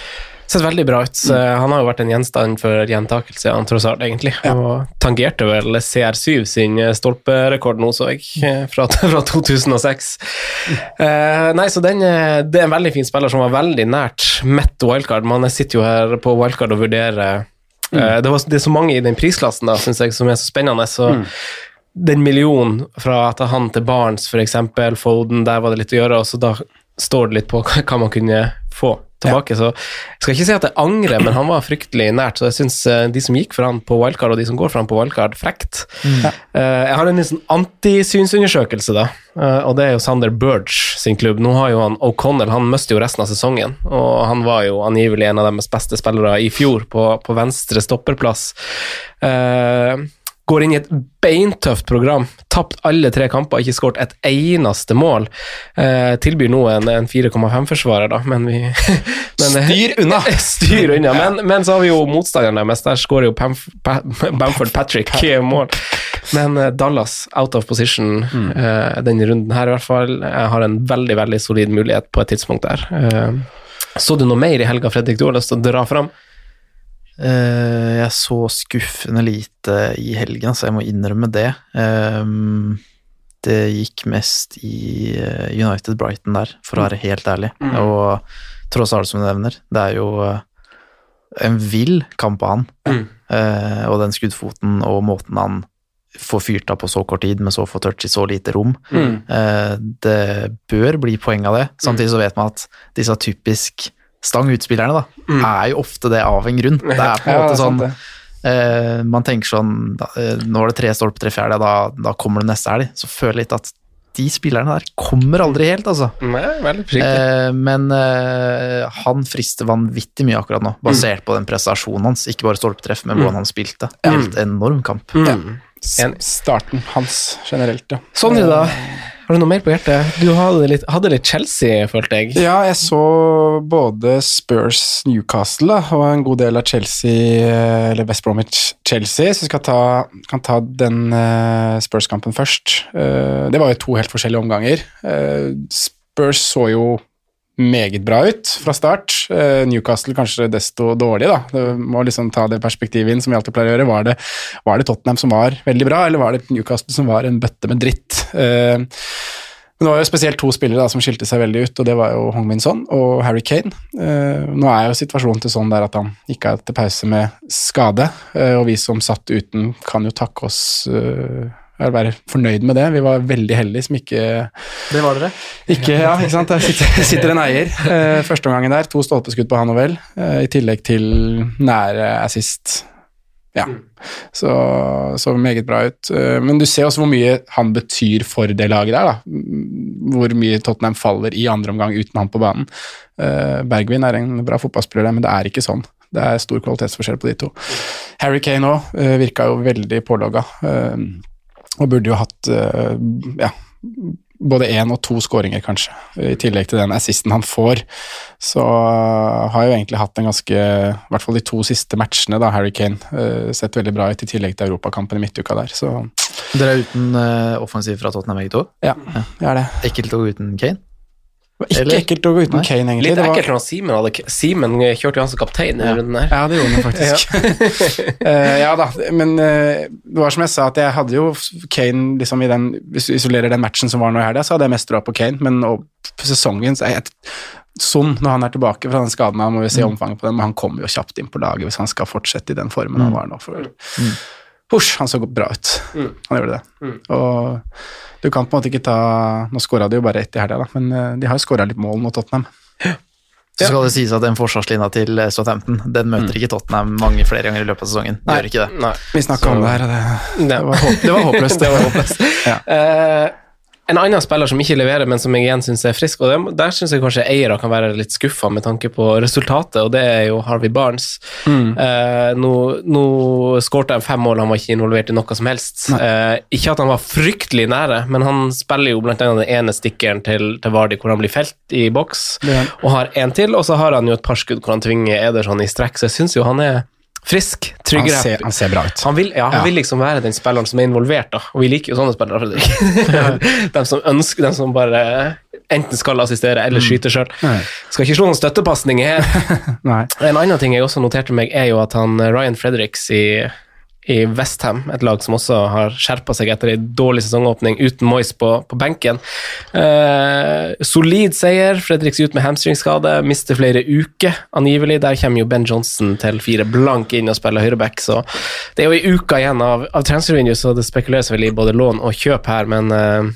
Speaker 3: Sett veldig bra ut. Mm. Han har jo vært en gjenstand for gjentakelse, han tross alt, egentlig. Og tangerte vel CR7 sin eh, stolperekord nå, så jeg, eh, fra, (laughs) fra 2006. Eh, nei, så den, eh, det er en veldig fin spiller som var veldig nært mitt wildcard. Man sitter jo her på wildcard og vurderer Mm. det, var, det er så mange i den prisklassen da, synes jeg, som er så spennende. så den millionen fra at han til for eksempel, Foden, der var det litt å gjøre, og så da står det litt på (laughs) hva man kunne få tilbake. Så jeg skal ikke si at jeg angrer, men han var fryktelig nært, så jeg syns de som gikk for han på wildcard, og de som går for han på wildcard, frekt. Ja. jeg har en liksom sånn antisynsundersøkelse, da, eh, og det er jo Sander Burge sin klubb. Nå har jo han O'Connell, han mister jo resten av sesongen, og han var jo angivelig en av deres beste spillere i fjor på, på venstre stopperplass. Går inn i et beintøft program, tapt alle tre kamper, ikke skåret et eneste mål. Eh, tilbyr nå en, en 4,5-forsvarer, da, men vi (laughs) men,
Speaker 5: Styr unna! (laughs)
Speaker 3: styr unna. (laughs) Men, men så har vi jo motstanderen deres, der skårer jo Pamf Bamford Patrick mål. Men eh, Dallas out of position eh, denne runden her, i hvert fall. Jeg har en veldig, veldig solid mulighet på et tidspunkt der. Eh, så du noe mer i helga, Fredrik, du har lyst til å dra fram?
Speaker 4: Eh, jeg så skuffende lite i helgen, så jeg må innrømme det. Ehm, det gikk mest i eh, United Brighton der, for å være helt ærlig. Og tross alt som du nevner, det er jo eh, en vill kamp av han. Eh, og den skuddfoten og måten han får fyrt av på så kort tid, med så få touch i så lite rom. Eh, det bør bli poeng av det. Samtidig så vet man at disse typisk stang utspillerne da, er jo ofte det av en grunn. (laughs) Det er på en måte
Speaker 5: det er sant
Speaker 4: sånn
Speaker 5: det.
Speaker 4: eh, Man tenker sånn da, eh, Nå er det tre stolper, tre fjerde, da, da kommer det neste helg. Så føler jeg litt at de spillerne der kommer aldri helt, altså.
Speaker 3: Nei.
Speaker 4: Eh, men eh, han frister vanvittig mye akkurat nå, basert på den prestasjonen hans. Ikke bare stolpetreff, men hvordan han spilte. Helt enorm kamp.
Speaker 3: Mm.
Speaker 5: S starten hans generelt, ja.
Speaker 3: Sondre, da? Har du noe mer på hjertet? Du hadde litt, hadde litt Chelsea, følte jeg.
Speaker 5: Ja, jeg så både Spurs Newcastle da, og en god del av Chelsea, eh, eller West Bromwich-Chelsea, så vi skal ta, kan ta den uh, Spurs-kampen først. Uh, det var jo to helt forskjellige omganger. Uh, Spurs så jo meget bra ut fra start. Eh, Newcastle kanskje desto dårlig, da. Du må liksom ta det perspektivet inn, som vi alltid pleier å gjøre. Var det, var det Tottenham som var veldig bra, eller var det Newcastle som var en bøtte med dritt? Eh, men det var jo spesielt to spillere da, som skilte seg veldig ut, og det var jo Hong Min Son og Harry Kane. Eh, nå er jo situasjonen til sånn der at han gikk av til pause med skade, og vi som satt uten, kan jo takke oss eh, vil være fornøyd med det. Vi var veldig heldige som ikke
Speaker 4: Det var dere.
Speaker 5: ikke, ja, ikke sant? Der sitter, sitter en eier. Eh, første omgangen der, to stolpeskudd på han og vel, eh, i tillegg til nære assist. Ja, så, så meget bra ut. Eh, men du ser også hvor mye han betyr for det laget der, da. Hvor mye Tottenham faller i andre omgang uten han på banen. Eh, Bergvin er en bra fotballspiller, men det er ikke sånn. Det er stor kvalitetsforskjell på de to. Harry Kane òg virka jo veldig pålogga. Eh, og burde jo hatt eh, ja, både én og to skåringer, kanskje, i tillegg til den assisten han får. Så uh, har jo egentlig hatt en ganske I hvert fall de to siste matchene, da, Harry Kane, uh, sett veldig bra ut, i tillegg til europakampen i midtuka der. Så
Speaker 4: Dere er uten eh, offensiv fra Tottenham, begge to?
Speaker 5: ja, jeg er det.
Speaker 4: Ekkelt å gå uten Kane?
Speaker 5: Det var ikke
Speaker 4: Eller?
Speaker 5: ekkelt å gå uten
Speaker 4: Nei.
Speaker 5: Kane, egentlig.
Speaker 3: Litt
Speaker 5: Det var-
Speaker 3: ekkelt når Simen hadde Simen kjørte jo han som kaptein i
Speaker 4: Ja.
Speaker 3: runden her.
Speaker 5: Ja, det gjorde han faktisk. (laughs) (laughs) Eh, ja da, men uh, det var som jeg sa, at jeg hadde jo Kane liksom i den Hvis du isolerer den matchen som var nå i helga, så hadde jeg mest troa på Kane, men og, på sesongen så er jeg Sånn, når han er tilbake fra den skaden, han må vi se omfanget på den, men han kommer jo kjapt inn på laget hvis han skal fortsette i den formen han var nå. For, Husj, han så bra ut.
Speaker 3: Mm.
Speaker 5: Han gjorde det. Og du kan på en måte ikke ta Nå skåra de jo bare ett i helga, men eh, de har jo skåra litt mål mot Tottenham.
Speaker 4: Så skal det sies at den forsvarslinja til eh, Southampton Den møter ikke Tottenham mange flere ganger i løpet av sesongen.
Speaker 5: Nei.
Speaker 4: Gjør ikke det.
Speaker 3: Nei.
Speaker 5: Vi snakka om det her, og det,
Speaker 3: Det
Speaker 5: det, var, det var håpløst. (laughs)
Speaker 3: det var håpløst.
Speaker 5: Ja.
Speaker 3: En annen spiller som ikke leverer, men som jeg igjen syns er frisk, og det, der syns jeg kanskje eiere kan være litt skuffa med tanke på resultatet, og det er jo Harvey Barnes. Eh, nå nå skårte han fem mål, han var ikke involvert i noe som helst. Eh, ikke at han var fryktelig nære, men han spiller jo blant annet den ene stikkeren til, til Vardi hvor han blir felt i boks, og har en til, og så har han jo et par skudd hvor han tvinger Ederson i strekk, så jeg syns jo han er frisk,
Speaker 5: Han
Speaker 3: tryggere.
Speaker 5: ser, han ser bra ut.
Speaker 3: Han vil, ja, han
Speaker 5: Ja.
Speaker 3: vil liksom være den spilleren som er involvert, da. Og vi liker jo sånne spillere, Fredrik. (laughs) de som ønsker, de som bare enten skal assistere eller skyte sjøl. Skal ikke slå noen støttepasninger her. (laughs) En annen ting jeg også noterte meg, er jo at han Ryan Fredericks i, i Westham, et lag som også har skjerpa seg etter en dårlig sesongåpning uten Moyes på, på benken. Eh, solid seier. Fredriks ut med hamstringskade, mister flere uker, angivelig. Der kommer jo Ben Johnson til fire blank inn og spiller høyreback, så det er jo ei uke igjen av, av transfervinduet, så det spekuleres vel i både lån og kjøp her, men eh,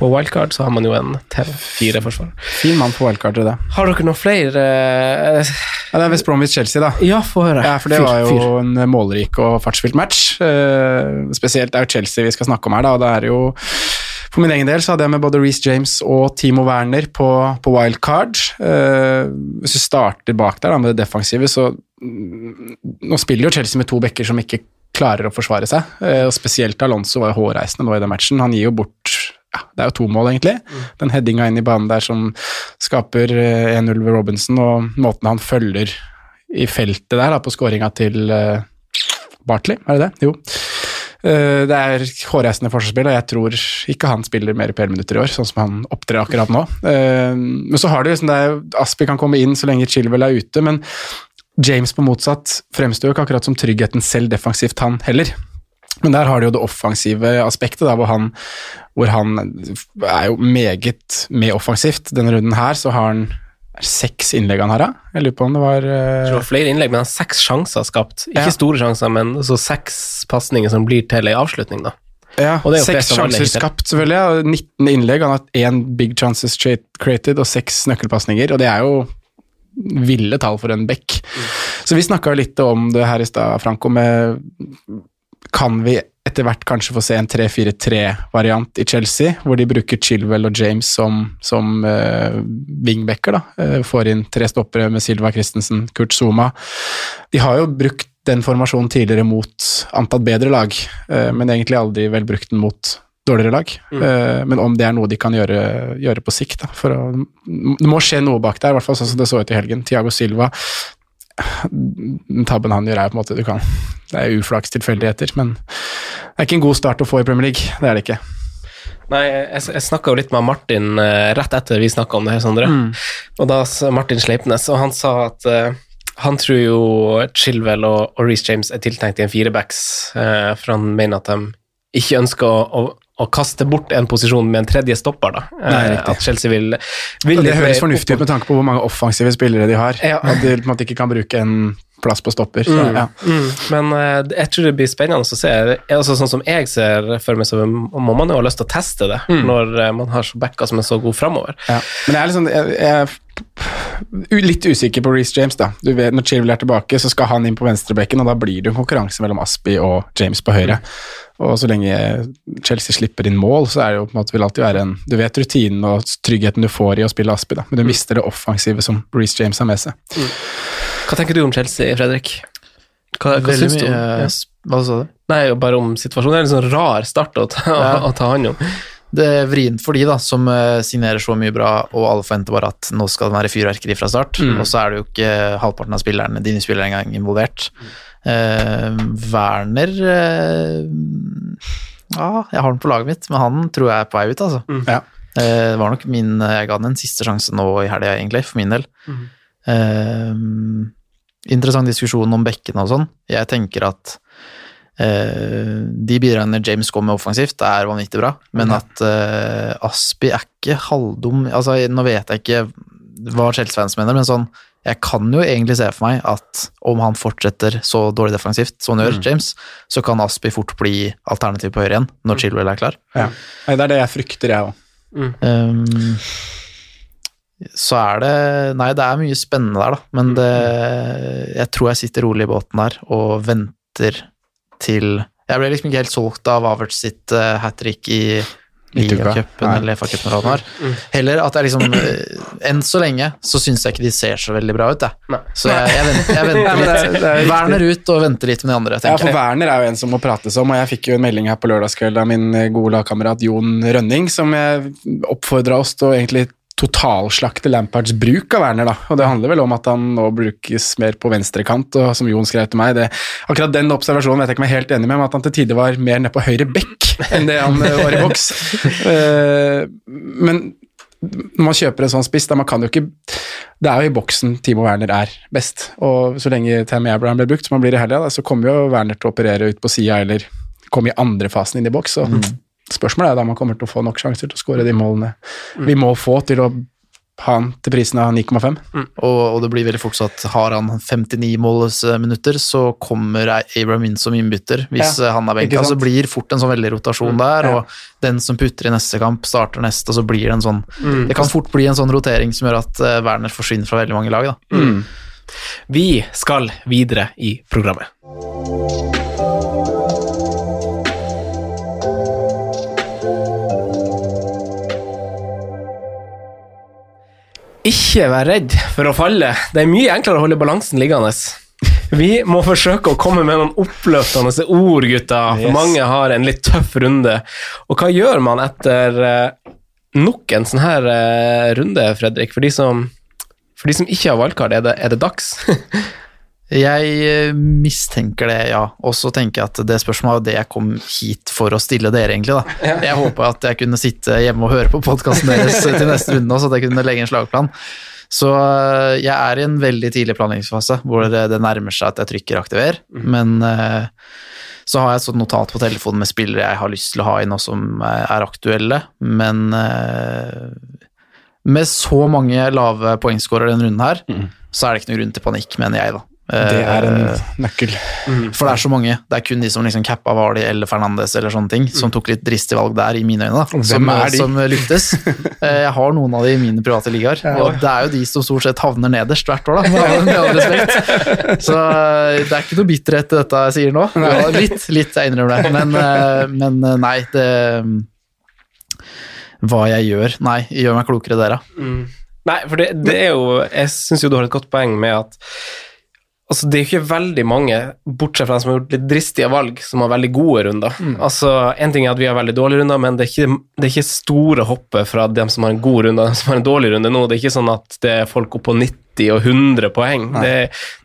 Speaker 3: på wildcard så har man jo en til fire forsvar.
Speaker 5: Fin mann på Wildcard det.
Speaker 3: Har dere noen flere eh,
Speaker 5: Ja, det er West Bromwich-Chelsea, da.
Speaker 3: Ja, få høre.
Speaker 5: Ja, for det
Speaker 3: Fyr,
Speaker 5: var jo
Speaker 3: fyr.
Speaker 5: en målrik og fartsfylt match. Eh, spesielt det er jo Chelsea vi skal snakke om her, da. og det er jo for min egen del så hadde jeg med både Reece James og Timo Werner på, på wildcard. Eh, hvis du starter bak der da, med det defensive, så mm, Nå spiller jo Chelsea med to bekker som ikke klarer å forsvare seg. Eh, og Spesielt Alonso var jo hårreisende nå i den matchen. Han gir jo bort ja, Det er jo to mål, egentlig. Den headinga inn i banen der som skaper eh, 1-0 ved Robinson, og måten han følger i feltet der da, på skåringa til eh, Bartley, er det det? Jo. Eh, det er hårreisende forsvarsspill, og jeg tror ikke han spiller mer PL-minutter i år, sånn som han opptrer akkurat nå. Eh, men så har du liksom det er, Aspi kan komme inn så lenge Chilwell er ute, men James på motsatt fremstår jo ikke akkurat som tryggheten selv defensivt, han heller. Men der har du jo det offensive aspektet, da, hvor han, hvor han er jo meget med offensivt. Denne runden her så har han seks innlegg han har, da? Jeg lurer på om det var
Speaker 3: Jeg
Speaker 5: eh,
Speaker 3: tror det var flere innlegg, men han har seks sjanser skapt. Ikke
Speaker 5: Ja.
Speaker 3: store sjanser, men så seks pasninger som blir til ei avslutning, da.
Speaker 5: Ja, seks sjanser skapt, selvfølgelig. Ja. 19 innlegg. Han har hatt én big chances created og seks nøkkelpasninger, og det er jo ville tall for en back. Så vi snakka litt om det her i stad, Franco, med Kan vi etter hvert kanskje få se en 3-4-3-variant i Chelsea, hvor de bruker Chilwell og James som, som uh, wingbacker, da. Eh, får inn tre stoppere med Silva Christensen, Kurt Zuma. De har jo brukt den formasjonen tidligere mot antatt bedre lag, uh, men egentlig aldri vel brukt den mot dårligere lag. Eh, men om det er noe de kan gjøre, gjøre på sikt. Da, å, det må skje noe bak der, i hvert fall sånn som det så ut i helgen. Tiago Silva Den (sighs) tabben han gjør, er på en måte du kan Det er uflaks tilfeldigheter, men det er ikke en god start å få i Premier League. Det er det ikke.
Speaker 3: Nei, jeg, jeg snakka jo litt med Martin eh, rett etter vi snakka om det her, Sondre. Og da Martin Sleipnes, og han sa at uh, han tror jo Chilwell og, og Reece James er tiltenkt i en firebacks, uh, for han mener at de ikke ønsker å, å, å kaste bort en posisjon med en tredje stopper, da. Eh,
Speaker 5: Nei,
Speaker 3: at Chelsea vil, vil
Speaker 5: det høres fornuftig ut med tanke på hvor mange offensive spillere de har.
Speaker 3: Ja.
Speaker 5: At de på en måte ikke kan bruke en plass på stopper. Så,
Speaker 3: Mm,
Speaker 5: ja.
Speaker 3: mm. Men uh, jeg tror det blir spennende å se. Altså, sånn som jeg ser for meg, så må man jo ha lyst til å teste det
Speaker 5: Mm.
Speaker 3: når uh, man har så backa som er så god framover.
Speaker 5: Ja. Men jeg er, liksom, jeg, jeg litt usikker på Reece James. da. Du vet, Når Chilwell er tilbake, så skal han inn på venstrebekken, og da blir det jo konkurranse mellom Aspi og James på høyre. Og så lenge Chelsea slipper inn mål, så er det jo på en måte vil alltid være en Du vet rutinen og tryggheten du får i å spille Aspi, da, men du mister det offensive som Reece James har med seg.
Speaker 3: Hva tenker du om Chelsea, Fredrik? Hva, hva syns du?
Speaker 4: Om,
Speaker 3: Ja.
Speaker 4: Hva sa du?
Speaker 3: Nei, bare om situasjonen. Det er en sånn rar start å ta,
Speaker 4: Ja.
Speaker 3: å ta hånd om.
Speaker 4: Det er vrient for de da, som eh, signerer så mye bra, og alle forventer bare at nå skal det være fyrverkeri fra start.
Speaker 3: Mm.
Speaker 4: Og så er det jo ikke halvparten av spillerne, dine spillere engang involvert. Eh, Werner eh, Ja, jeg har den på laget mitt, men han tror jeg er på vei ut, altså.
Speaker 3: Mm.
Speaker 5: Ja.
Speaker 4: Eh, det var nok min Jeg ga den en siste sjanse nå i helga, egentlig, for min del.
Speaker 3: Mhm.
Speaker 4: Eh, interessant diskusjon om bekkene og sånn. Jeg tenker at eh, de bidragene James går med offensivt, er vanvittig bra, men at uh, Aspi er ikke halvdum Altså, nå vet jeg ikke hva Chelsea-fans mener, men sånn jeg kan jo egentlig se for meg at om han fortsetter så dårlig defensivt som han gjør,
Speaker 5: Mm.
Speaker 4: James, så kan Aspi fort bli alternativ på høyre igjen når Chilwell er klar.
Speaker 5: Ja. Det er det jeg frykter, jeg òg.
Speaker 4: Um, så er det Nei, det er mye spennende der, da. Men det, jeg tror jeg sitter rolig i båten der og venter til Jeg ble liksom ikke helt solgt av Averts sitt uh, hat trick i. Ligacupen eller FA-cupen eller hva det var. Heller at jeg liksom eh, Enn så lenge så syns jeg ikke de ser så veldig bra ut, jeg. Så jeg, jeg, venter, jeg (laughs) venter
Speaker 5: men det er-
Speaker 4: litt.
Speaker 5: det er
Speaker 4: Werner ut og venter litt med de andre, tenker jeg. Ja, for.
Speaker 5: Werner er jo en som må prates om, og jeg fikk jo en melding her på lørdagskveld av min eh, gode lagkamerat Jon Rønning, som jeg oppfordra oss til å egentlig totalslakte Lampards bruk av Werner, da. Og det handler vel om at han nå brukes mer på venstrekant, og som Jon skrev til meg, det, akkurat den observasjonen vet jeg ikke om jeg er helt enig med, men at han til tider var mer nede på høyre bekk enn det han eh, var i boks. Eh, men når man kjøper en sånn spiss, da man kan jo ikke Det er jo i boksen Timo Werner er best, og så lenge Tammy Abraham blir brukt, som han blir i helga, så kommer jo Werner til å operere ut på sida eller komme i andre fasen inn i boks. Så spørsmålet er da om han kommer til å få nok sjanser til å skåre de målene vi må få til å ha han til prisen av 9,5.
Speaker 4: Og, og det blir veldig fort sånn at har han 59 målsminutter, så kommer Abraham inn som innbytter hvis
Speaker 5: Ja,
Speaker 4: han er benka. Så blir fort en sånn veldig rotasjon der,
Speaker 5: ja.
Speaker 4: og den som putter i neste kamp, starter neste, og så blir det en sånn
Speaker 3: Mm.
Speaker 4: Det kan fort bli en sånn rotering som gjør at eh, Werner forsvinner fra veldig mange lag, da.
Speaker 3: Vi skal videre i programmet. Ikke vær redd for å falle. Det er mye enklere å holde balansen liggende. Vi må forsøke å komme med noen oppløftende ord, gutter. For
Speaker 5: Yes.
Speaker 3: mange har en litt tøff runde. Og hva gjør man etter eh, nok en sånn her eh, runde, Fredrik? For de som, for de som ikke har valgkart, er det, er det dags? (laughs)
Speaker 4: Jeg eh, mistenker det, ja. Og så tenker jeg at det spørsmålet er det jeg kom hit for å stille dere, egentlig. da. Jeg håpa at jeg kunne sitte hjemme og høre på podkasten deres (laughs) til neste runde, også, så at jeg kunne legge en slagplan. Så eh, jeg er i en veldig tidlig planleggingsfase hvor det, nærmer seg at jeg trykker aktiver, men eh, så har jeg et sånt notat på telefonen med spillere jeg har lyst til å ha inn og som er aktuelle, men med så mange lave poengskårere denne runden her, så er det ikke noen grunn til panikk, mener jeg, da.
Speaker 5: Det er en
Speaker 4: nøkkel.
Speaker 5: nøkkel.
Speaker 4: for det er så mange. Det er kun de som liksom cappa Vardy eller Fernandes eller sånne ting, som tok litt dristige valg der, i mine øyne, da. Som,
Speaker 5: er de?
Speaker 4: som lyktes. (laughs) Eh, Jeg har noen av de i mine private ligaer, og det er jo de som stort sett havner nederst hvert år, da, med all- respekt. (laughs) Så eh, det er ikke noe bitterhet til dette jeg sier nå. Ja, litt, litt, jeg innrømmer det. Men, eh, men eh, nei, det Hva jeg gjør? Nei, gjør meg klokere, dere.
Speaker 3: Nei, for det, det er jo Jeg syns jo du har et godt poeng med at Altså, det er jo ikke veldig mange, bortsett fra de som har gjort litt dristige valg, som har veldig gode runder. Altså, En ting er at vi har veldig dårlige runder, men det er ikke, det er ikke store hoppet fra dem som har en god runde og dem som har en dårlig runde nå. Det er ikke sånn at det er folk opp på 90 og 100 poeng. Det,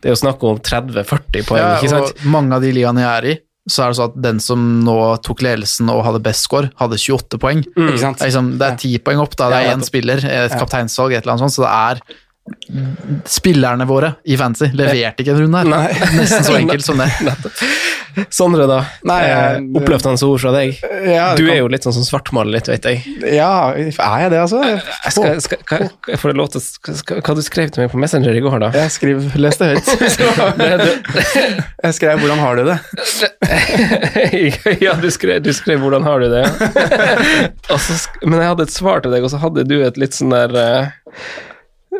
Speaker 3: det er jo snakk om 30-40 poeng,
Speaker 4: Ja,
Speaker 3: ikke sant?
Speaker 4: og mange av de ligaene jeg er i, så er det sånn at den som nå tok ledelsen og hadde best score, hadde 28 poeng.
Speaker 5: Sant?
Speaker 4: Det er, liksom, det er 10 poeng opp, da. Det er én spiller, et kapteinsvalg, et eller annet sånt, så det er Spillerne våre i Fantasy leverte ikke en runde her.
Speaker 5: Nei.
Speaker 4: Nesten så (laughs) enkelt som det.
Speaker 3: Sondre, da?
Speaker 5: Nei,
Speaker 3: Eh, Oppløftende ord fra deg.
Speaker 5: Ja,
Speaker 3: Du
Speaker 5: kan-
Speaker 3: er jo litt sånn som svartmaler litt, vet jeg.
Speaker 5: Ja, er jeg det, altså?
Speaker 3: Jeg skal, skal, hva, jeg får lov til Hva du skrev til meg på Messenger i går, da?
Speaker 5: Jeg skrev les det høyt. (laughs) (laughs) Jeg skrev 'Hvordan har du det?'
Speaker 3: ja, du skrev, du skrev 'hvordan har du det'? Ja. så, men jeg hadde et svar til deg, og så hadde du et litt sånn der eh,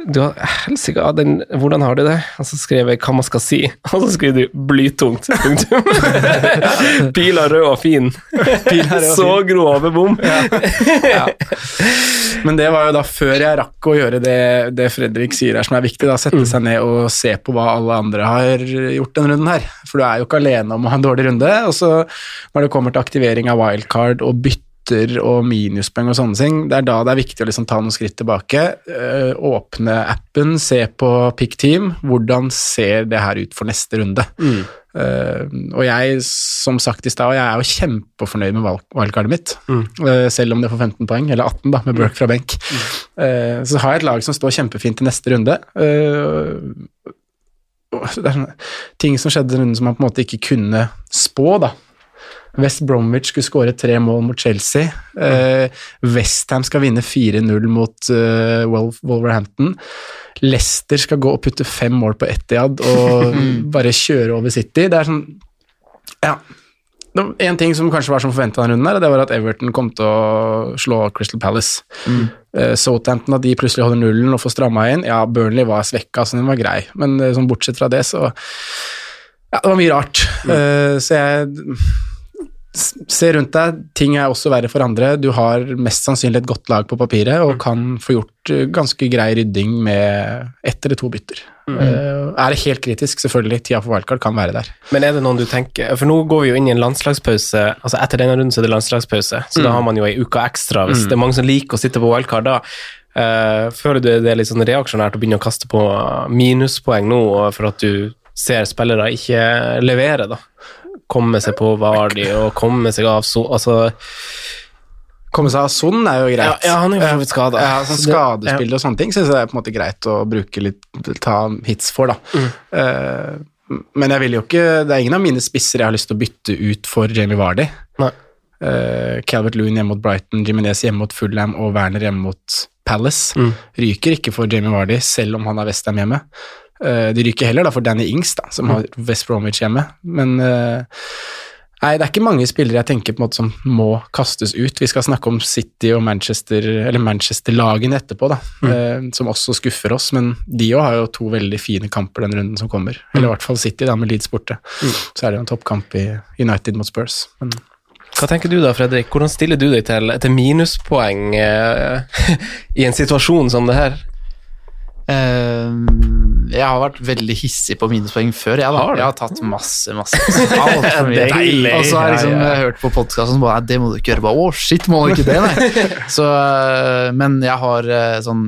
Speaker 3: du har helsike 'hvordan har du det'? Og så skrev jeg 'hva man skal si', (laughs) og så skrev du 'blytungt'. Punktum. (laughs) Pila rød og fin. (laughs) Så fin. grove bom.
Speaker 5: Men det var jo da før jeg rakk å gjøre det, det Fredrik sier her som er viktig, da sette seg ned og se på hva alle andre har gjort denne runden her. For du er jo ikke alene om å ha en dårlig runde. Og så når det kommer til aktivering av wildcard og bytter og minuspoeng og sånne ting, det er da det er viktig å liksom ta noen skritt tilbake. øh, åpne appen, se på Pick Team. Hvordan ser det her ut for neste runde? Uh, og jeg, som sagt i stad, jeg er jo kjempefornøyd med wildcardet mitt. Uh, selv om det får 15 poeng, eller 18 da, med Burke fra benk. Uh, så har jeg et lag som står kjempefint i neste runde. Det er ting som skjedde i runden som man på en måte ikke kunne spå, da. West Bromwich skulle skåre tre mål mot Chelsea. Uh, Westham skal vinne 4-0 mot uh, Wolverhampton. Leicester skal gå og putte fem mål på Etiad og (laughs) bare kjøre over City. Det er sånn Ja. En ting som kanskje var som forventa denne runden, her, det var at Everton kom til å slå Crystal Palace. Mm. Uh, Southampton, at de plutselig holder nullen og får stramma inn. Ja, Burnley var svekka, så den var grei, men sånn bortsett fra det, så Ja, det var mye rart. Mm. Uh, så jeg Se rundt deg, ting er også verre for andre. Du har mest sannsynlig et godt lag på papiret og mm. kan få gjort ganske grei rydding med ett eller to bytter. Mm. Uh, er det helt kritisk, selvfølgelig. Tida for wildcard kan være der.
Speaker 3: Men er det noen du tenker For nå går vi jo inn i en landslagspause. altså Etter denne runden så er det landslagspause, så mm. da har man jo ei uke ekstra. Hvis mm. det er mange som liker å sitte på wildcard da, uh, føler du det er litt sånn reaksjonært å begynne å kaste på minuspoeng nå for at du ser spillere ikke levere, da? Komme seg på Vardi og komme seg av so... Altså
Speaker 5: Komme seg av Son er jo greit.
Speaker 3: Ja, ja han er jo for vidt skada.
Speaker 5: Ja, altså, skadespill og sånne ting syns jeg er på en måte greit å bruke litt ta hits for, da. Mm. Uh, men jeg vil jo ikke Det er ingen av mine spisser jeg har lyst til å bytte ut for Jamie Vardy.
Speaker 3: Nei.
Speaker 5: Uh, Calvert Loon hjemme mot Brighton, Jiminez hjemme mot Fulham og Werner hjemme mot Palace. Mm. Ryker ikke for Jamie Vardy, selv om han har Westham hjemme. Uh, de ryker heller da for Danny Ings, da, som har West Bromwich hjemme. Men uh, nei, det er ikke mange spillere jeg tenker på en måte som må kastes ut. Vi skal snakke om City og Manchester, eller Manchester-lagene etterpå, da, mm. uh, som også skuffer oss. Men de òg har jo to veldig fine kamper den runden som kommer. Mm. Eller i hvert fall City, da, med Leeds borte. Mm. Så er det jo en toppkamp i United mot Spurs. Men
Speaker 3: hva tenker du da, Fredrik? Hvordan stiller du deg til, til minuspoeng (laughs) i en situasjon som det her?
Speaker 4: Uh, jeg har vært veldig hissig på minuspoeng før. Jeg, da. jeg har tatt masse, masse. (laughs) Altfor mye. Og så har jeg liksom hørt på podkasten bare Nei, det må du ikke gjøre. Bare, Å, shit, må du ikke det, nei. (laughs) Så, eh, men jeg har eh, sånn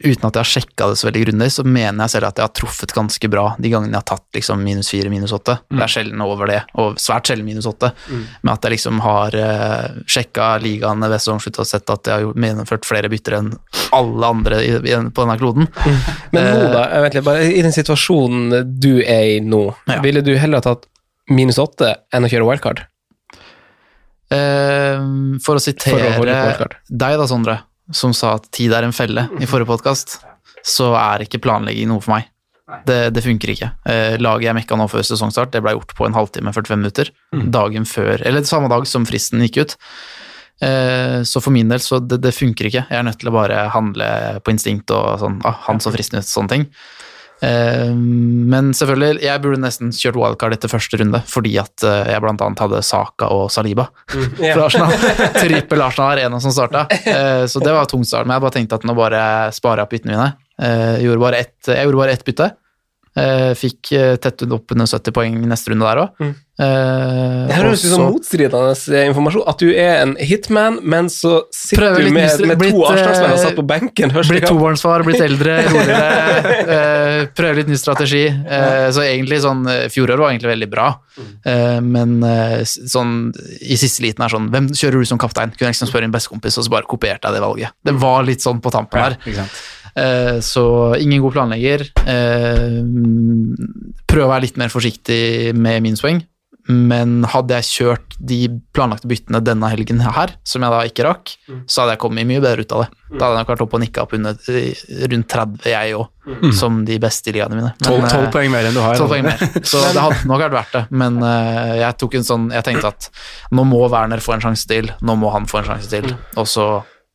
Speaker 4: uten at jeg har sjekka det så veldig grundig, så mener jeg selv at jeg har truffet ganske bra de gangene jeg har tatt liksom minus fire, minus åtte. Mm. Det er sjelden over det, og svært sjelden minus åtte. Mm. Men at jeg liksom har uh, eh, sjekka ligaene ved sesongslutt og sett at jeg har gjennomført flere bytter enn alle andre i, i, på denne kloden. Mm.
Speaker 3: Men nå, da, jeg vet bare i den situasjonen du er i nå, ja. ville du heller tatt minus åtte enn å kjøre wildcard?
Speaker 4: Uh, for å sitere for å deg da, Sondre som sa at tid er en felle i forrige podkast, så er ikke planlegging noe for meg. Det, det funker ikke. Eh, laget jeg mekka nå før sesongstart, det ble gjort på en halvtime, 45 minutter. Mm. Dagen før, eller samme dag som fristen gikk ut. Eh, så for min del, så det, det, funker ikke. Jeg er nødt til å bare handle på instinkt og sånn, ah, han så fristen ut, sånne ting. Eh, men selvfølgelig, jeg burde nesten kjørt wildcard etter første runde, fordi at eh, jeg blant annet hadde Saka og Saliba mm, (laughs) yeah. fra Arsenal. (laughs) Trippel Arsenal Arena som starta, eh, så det var tungt start. Men jeg bare tenkte at nå bare sparer jeg opp byttene mine. Jeg gjorde bare ett, jeg gjorde bare ett bytte. Uh, fikk tett tettet opp under 70 poeng neste runde der òg. Mm.
Speaker 3: Uh, det høres ut som motstridende informasjon. At du er en hitman, men så sitter du med, med blitt, to avslagsmenn og satt på benken.
Speaker 4: Blitt tobarnsfar, blitt eldre, (laughs) roligere. prøver litt ny strategi. så egentlig sånn Fjoråret var egentlig veldig bra, men sånn i siste liten er sånn Hvem kjører du som kaptein? Kunne jeg liksom spørre en bestekompis, og så bare kopierte jeg det valget. Det var litt sånn på tampen her. Eh, så ingen god planlegger. Eh, prøv å være litt mer forsiktig med min swing. Men hadde jeg kjørt de planlagte byttene denne helgen her, som jeg da ikke rakk, mm. så hadde jeg kommet mye bedre ut av det. Da hadde jeg nok vært oppe og nikka opp under, rundt 30, jeg òg, mm. som de beste i ligaene mine.
Speaker 5: 12, 12, eh, poeng mer enn du har.
Speaker 4: 12 poeng mer. (laughs) Så det hadde nok vært verdt det. Men jeg tok en sånn Jeg tenkte at nå må Werner få en sjanse til, nå må han få en sjanse til, og så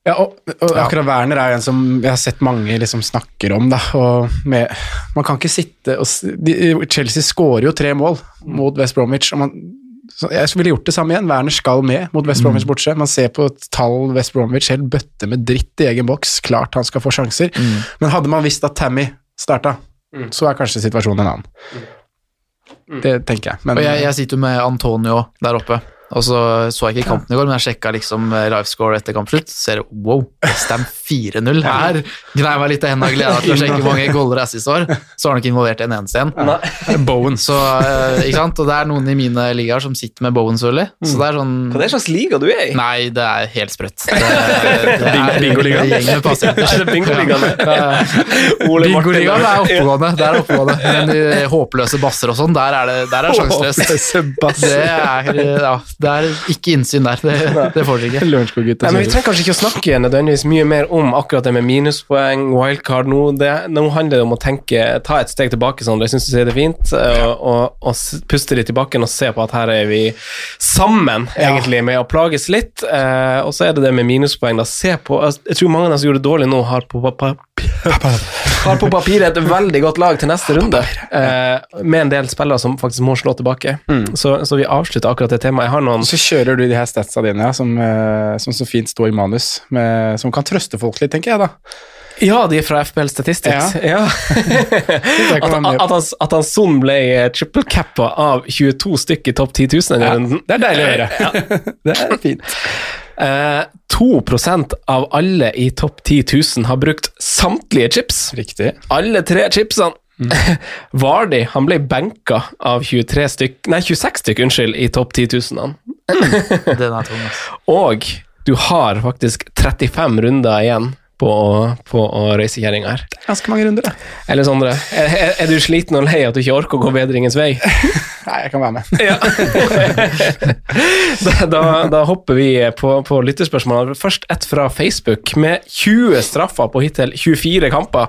Speaker 5: ja, og, og akkurat Werner er en som jeg har sett mange liksom snakker om. Da, med, man kan ikke sitte og, de, Chelsea skårer jo tre mål mot West Bromwich. og man, jeg ville gjort det samme igjen. Werner skal med mot West Bromwich mm. borte. Man ser på tall West Bromwich, helt bøtte med dritt i egen boks. Klart han skal få sjanser. Mm. Men hadde man visst at Tammy starta, mm. så er kanskje situasjonen en annen. Mm. Det tenker jeg.
Speaker 4: Men, og jeg, jeg sitter jo med Antonio der oppe. Og så så jeg ikke kampen i går, men jeg sjekka liksom eh, livescore etter kampslutt. Ser wow, Stam 4-0 her! Gnei meg litt i hendene og gleda meg til å sjekke hvor mange goller sist år. Så har han ikke involvert en eneste en. Bowen. Så, uh, ikke sant? Og det er noen i mine ligaer som sitter med Bowen, Sully. Så det er sånn
Speaker 3: Hva er det slags liga du er i?
Speaker 4: Nei, det er helt sprøtt. Det, (laughs) det er Bingoligaen?
Speaker 3: Bingoligaen (laughs)
Speaker 4: Bingoligaen er oppegående. Det er oppegående. Men de håpløse basser og sånn, der er det der er sjanseløst. Det er ja, Det er ikke innsyn der. Det, det får dere ikke.
Speaker 3: Nei, men Vi trenger kanskje ikke å snakke nødvendigvis mye mer om akkurat det med minuspoeng, wildcard. Nå, det, nå handler det om å tenke, ta et steg tilbake, sånn. Jeg syns du sier det fint, og, og, og puste litt i bakken og se på at her er vi sammen, egentlig, med å plages litt. Eh, og så er det det med minuspoeng. Da. Se på, altså, jeg tror mange av dem som gjorde det dårlig nå, har på, har på papiret et veldig godt lag til neste runde, eh, med en del spillere som faktisk må slå tilbake. Så, så vi avslutter akkurat det temaet. Jeg har noen
Speaker 5: Så kjører du de her statsa dine, ja, som, eh, som så fint står i manus, med, som kan trøste folk litt, tenker jeg da.
Speaker 3: Ja, de er fra FPL Statistics. Ja.
Speaker 5: Ja. (laughs)
Speaker 3: at, at, han, at han Son ble eh, triple cappa av 22 stykker i topp 10 000 denne
Speaker 5: Ja,
Speaker 3: runden.
Speaker 5: det er deilig å høre. (laughs) det er fint.
Speaker 3: Uh, 2% av alle i topp 10 000 har brukt samtlige chips.
Speaker 5: Riktig.
Speaker 3: Alle tre chipsene. (laughs) Vardi han ble benka av 23 stykk, nei, 26 stykk unnskyld, i topp 10 000.
Speaker 4: Den er tung, ass. (laughs)
Speaker 3: Og du har faktisk 35 runder igjen på, på å røyse kjerringa her.
Speaker 5: Ganske mange runder, det.
Speaker 3: Eller Sondre, er, er, er du sliten og lei at du ikke orker å gå bedringens vei? (laughs)
Speaker 5: Nei, jeg kan være med. (laughs)
Speaker 3: da, da, da hopper vi på, på lytterspørsmålene. Først ett fra Facebook, med 20 straffer på hittil 24 kamper.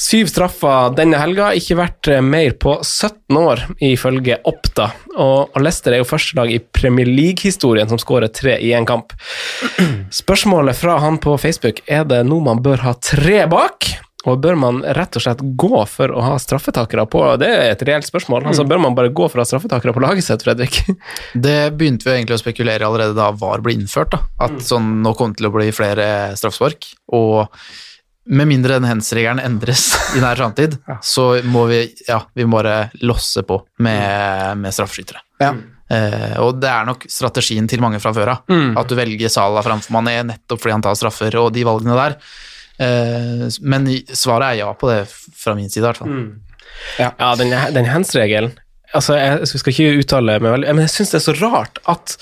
Speaker 3: Syv straffer denne helga, ikke vært eh, mer på 17 år, ifølge Oppda. Og, og Leicester er jo første lag i Premier League-historien som skårer tre i én kamp. Spørsmålet fra han på Facebook er det noe man bør ha tre bak. Og bør man rett og slett gå for å ha straffetakere på Det er et reelt spørsmål. Altså Bør man bare gå for å ha straffetakere på laget sitt, Fredrik? (laughs)
Speaker 4: Det begynte vi egentlig å spekulere allerede da VAR ble innført. Da. At sånn, nå kom det til å bli flere straffespark. Og med mindre den hens-regelen endres (laughs) i nær framtid, så må vi, ja, vi må bare losse på med, med straffeskyttere.
Speaker 5: Ja.
Speaker 4: Eh, og det er nok strategien til mange fra før av. At du velger Sala framfor Mané nettopp fordi han tar straffer og de valgene der. Eh, men svaret er ja på det fra min side, i hvert fall.
Speaker 3: Ja, den, den hands-regelen altså, Jeg skal ikke uttale meg veldig Men jeg syns det er så rart at,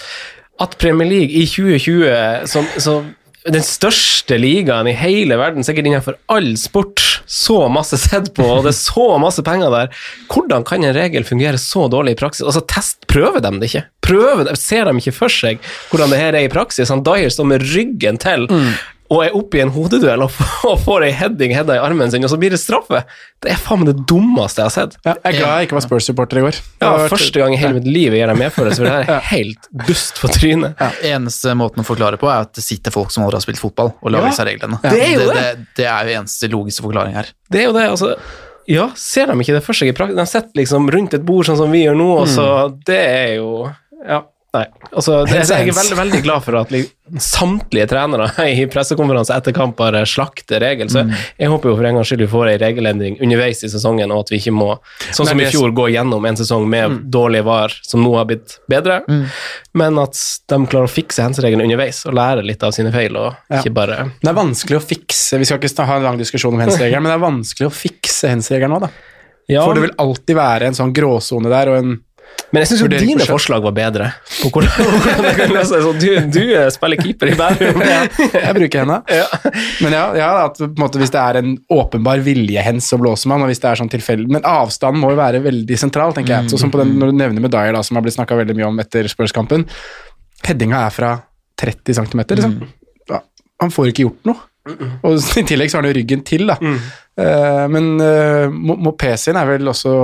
Speaker 3: at Premier League i 2020, som, som den største ligaen i hele verden, sikkert innenfor all sport, så masse sett på, og det er så masse penger der. Hvordan kan en regel fungere så dårlig i praksis? Altså, test, Prøver de det ikke? Prøver de, ser de ikke for seg hvordan det her er i praksis? Han Dyer står med ryggen til og er oppe i en hodeduell og får, og får ei heading hedda i armen sin, og så blir det straffe. Det er faen meg det dummeste jeg har sett.
Speaker 5: Ja, jeg er glad jeg ikke var Spurs-supporter i går.
Speaker 3: Ja,
Speaker 5: vært-
Speaker 3: Første gang i hele mitt liv jeg gir deg medfølelse, for det her er (laughs) helt dust på trynet.
Speaker 4: Eneste måten å forklare på er at det sitter folk som aldri har spilt fotball, og lager
Speaker 3: Ja,
Speaker 4: seg reglene.
Speaker 3: det er jo
Speaker 4: det,
Speaker 3: det.
Speaker 4: det, det er jo eneste logiske forklaring her.
Speaker 3: Det er jo det, altså Ja, ser de ikke det for seg i praksis? De sitter liksom rundt et bord sånn som vi gjør nå, og så Det er jo Ja. Nei. Altså, det, jeg er veldig, veldig glad for at samtlige trenere (laughs) i pressekonferanse etter kamp bare slakter regel. Så jeg håper jo for en gangs skyld vi får en regelendring underveis i sesongen, og at vi ikke må, sånn som i fjor, gå gjennom en sesong med dårlig var som nå har blitt bedre, men at de klarer å fikse hensregelen underveis og lære litt av sine feil, og
Speaker 5: Ja.
Speaker 3: ikke bare
Speaker 5: Det er vanskelig å fikse Vi skal ikke ha en lang diskusjon om hens-regelen, (laughs) men det er vanskelig å fikse hens-regelen nå, da.
Speaker 3: Ja,
Speaker 5: For det vil alltid være en sånn gråsone der, og en
Speaker 3: Men jeg syns jo dine
Speaker 5: på
Speaker 3: forslag var bedre. På hvordan, (laughs) hvordan det kunne løse seg. Du, du eh, spiller keeper i Bærum. (laughs)
Speaker 5: Jeg bruker henne. Men ja, ja at på en måte, hvis det er en åpenbar viljehens, så blåser man, og hvis det er sånn tilfeldig Men avstanden må jo være veldig sentral, tenker jeg. Sånn som på den, når du nevner med Dyer, da, som har blitt snakka veldig mye om etter Spurs-kampen. Headinga er fra 30 cm, liksom. Ja, han får ikke gjort noe. Og i tillegg så har han jo ryggen til, da. Eh, men uh, Mopé-sin er vel også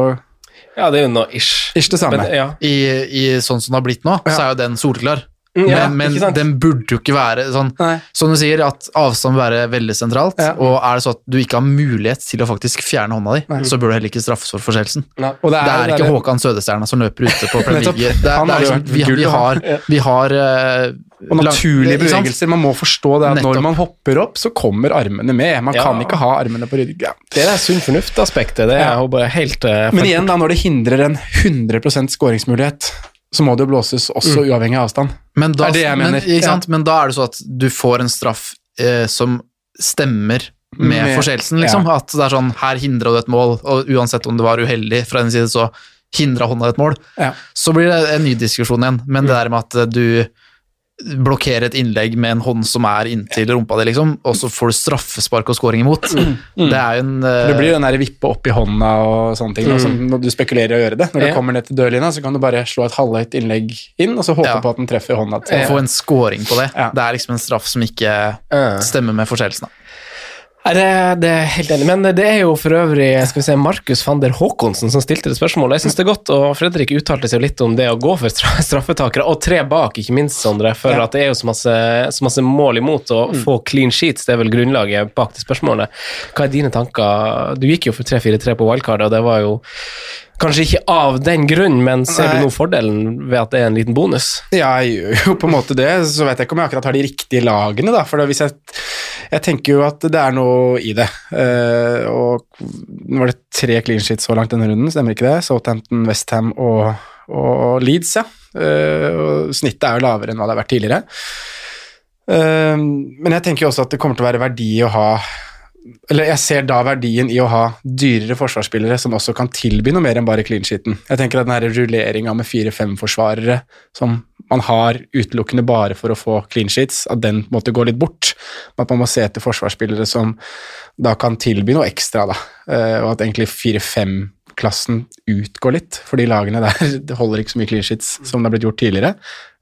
Speaker 3: Ja, det er jo noe ish.
Speaker 5: Ish det samme.
Speaker 3: Men, ja.
Speaker 4: I, I sånn som det har blitt nå, så er jo den solklar.
Speaker 3: Mm, ja,
Speaker 4: men men den burde jo ikke være sånn
Speaker 5: Nei.
Speaker 4: Som du sier, at avstand vil være veldig sentralt.
Speaker 5: Ja.
Speaker 4: Og er det så at du ikke har mulighet til å faktisk fjerne hånda di, så bør du heller ikke straffes for forseelsen.
Speaker 5: Det,
Speaker 4: Det er, ikke Håkan Sødestjerna som løper ute på Premier League. Det, det er liksom, vi, vi har, vi har eh,
Speaker 5: Og naturlige
Speaker 4: lang-
Speaker 5: bevegelser. Man må forstå det at når man hopper opp, så kommer armene med. Man
Speaker 3: Ja.
Speaker 5: kan ikke ha armene på ryggen. Ja.
Speaker 3: Det er det sunn fornuft-aspektet. Det er jo bare helt uh,
Speaker 5: Men igjen, da, når det hindrer en 100% skåringsmulighet, så må det jo blåses også uavhengig av avstand.
Speaker 4: Men da,
Speaker 5: er det jeg
Speaker 4: men,
Speaker 5: Ja.
Speaker 4: men da er det så at du får en straff eh, som stemmer med,
Speaker 5: Med-
Speaker 4: forseelsen, liksom. At det er sånn, her hindra du et mål, og uansett om det var uheldig fra den side, så hindra hånda et mål.
Speaker 5: Ja.
Speaker 4: Så blir det en ny diskusjon igjen. Men det der med at du blokkere et innlegg med en hånd som er inntil rumpa di, liksom, og så får du straffespark og scoring imot. Det er jo en uh...
Speaker 5: Det blir jo den der vippe opp i hånda og sånne ting,
Speaker 4: Mm.
Speaker 5: som når du spekulerer i å gjøre det. Når
Speaker 4: Ja.
Speaker 5: du kommer ned til dørlinja, så kan du bare slå et halvhøyt innlegg inn, og så håpe
Speaker 4: Ja.
Speaker 5: på at den treffer hånda til
Speaker 4: Få en scoring på det. Det er liksom en straff som ikke stemmer med forseelsen.
Speaker 3: Det, det er helt enig Men det er jo for øvrig skal vi se, Markus van der Håkonsen som stilte det spørsmålet. Jeg syns det er godt, og Fredrik uttalte seg jo litt om det å gå for (laughs) straffetakere, og tre bak, ikke minst, Sondre. For
Speaker 5: Ja.
Speaker 3: at det er jo så masse, så masse mål imot å få clean sheets. Det er vel grunnlaget bak det spørsmålet. Hva er dine tanker? Du gikk jo for 3-4-3 på wildcard, og det var jo kanskje ikke av den grunn, men ser
Speaker 5: Nei.
Speaker 3: du nå fordelen ved at det er en liten bonus?
Speaker 5: Ja, jeg gjør jo på en måte det, så vet jeg ikke om jeg akkurat har de riktige lagene, da. For da hvis jeg, jeg tenker jo at det er noe i det. Uh, og nå var det tre clean sheets så langt denne runden, stemmer ikke det? Southampton, Westham og, og Leeds, ja. Uh, og snittet er jo lavere enn hva det har vært tidligere. Uh, men jeg tenker jo også at det kommer til å være verdi å ha eller jeg ser da verdien i å ha dyrere forsvarsspillere som også kan tilby noe mer enn bare clean sheeten. Jeg tenker at den rulleringa med fire-fem forsvarere som man har utelukkende bare for å få clean sheets, at den måtte gå litt bort. At man må se etter forsvarsspillere som da kan tilby noe ekstra, da. Eh, og at egentlig fire-fem-klassen utgår litt, for de lagene der (laughs) det holder ikke så mye clean sheets som det har blitt gjort tidligere.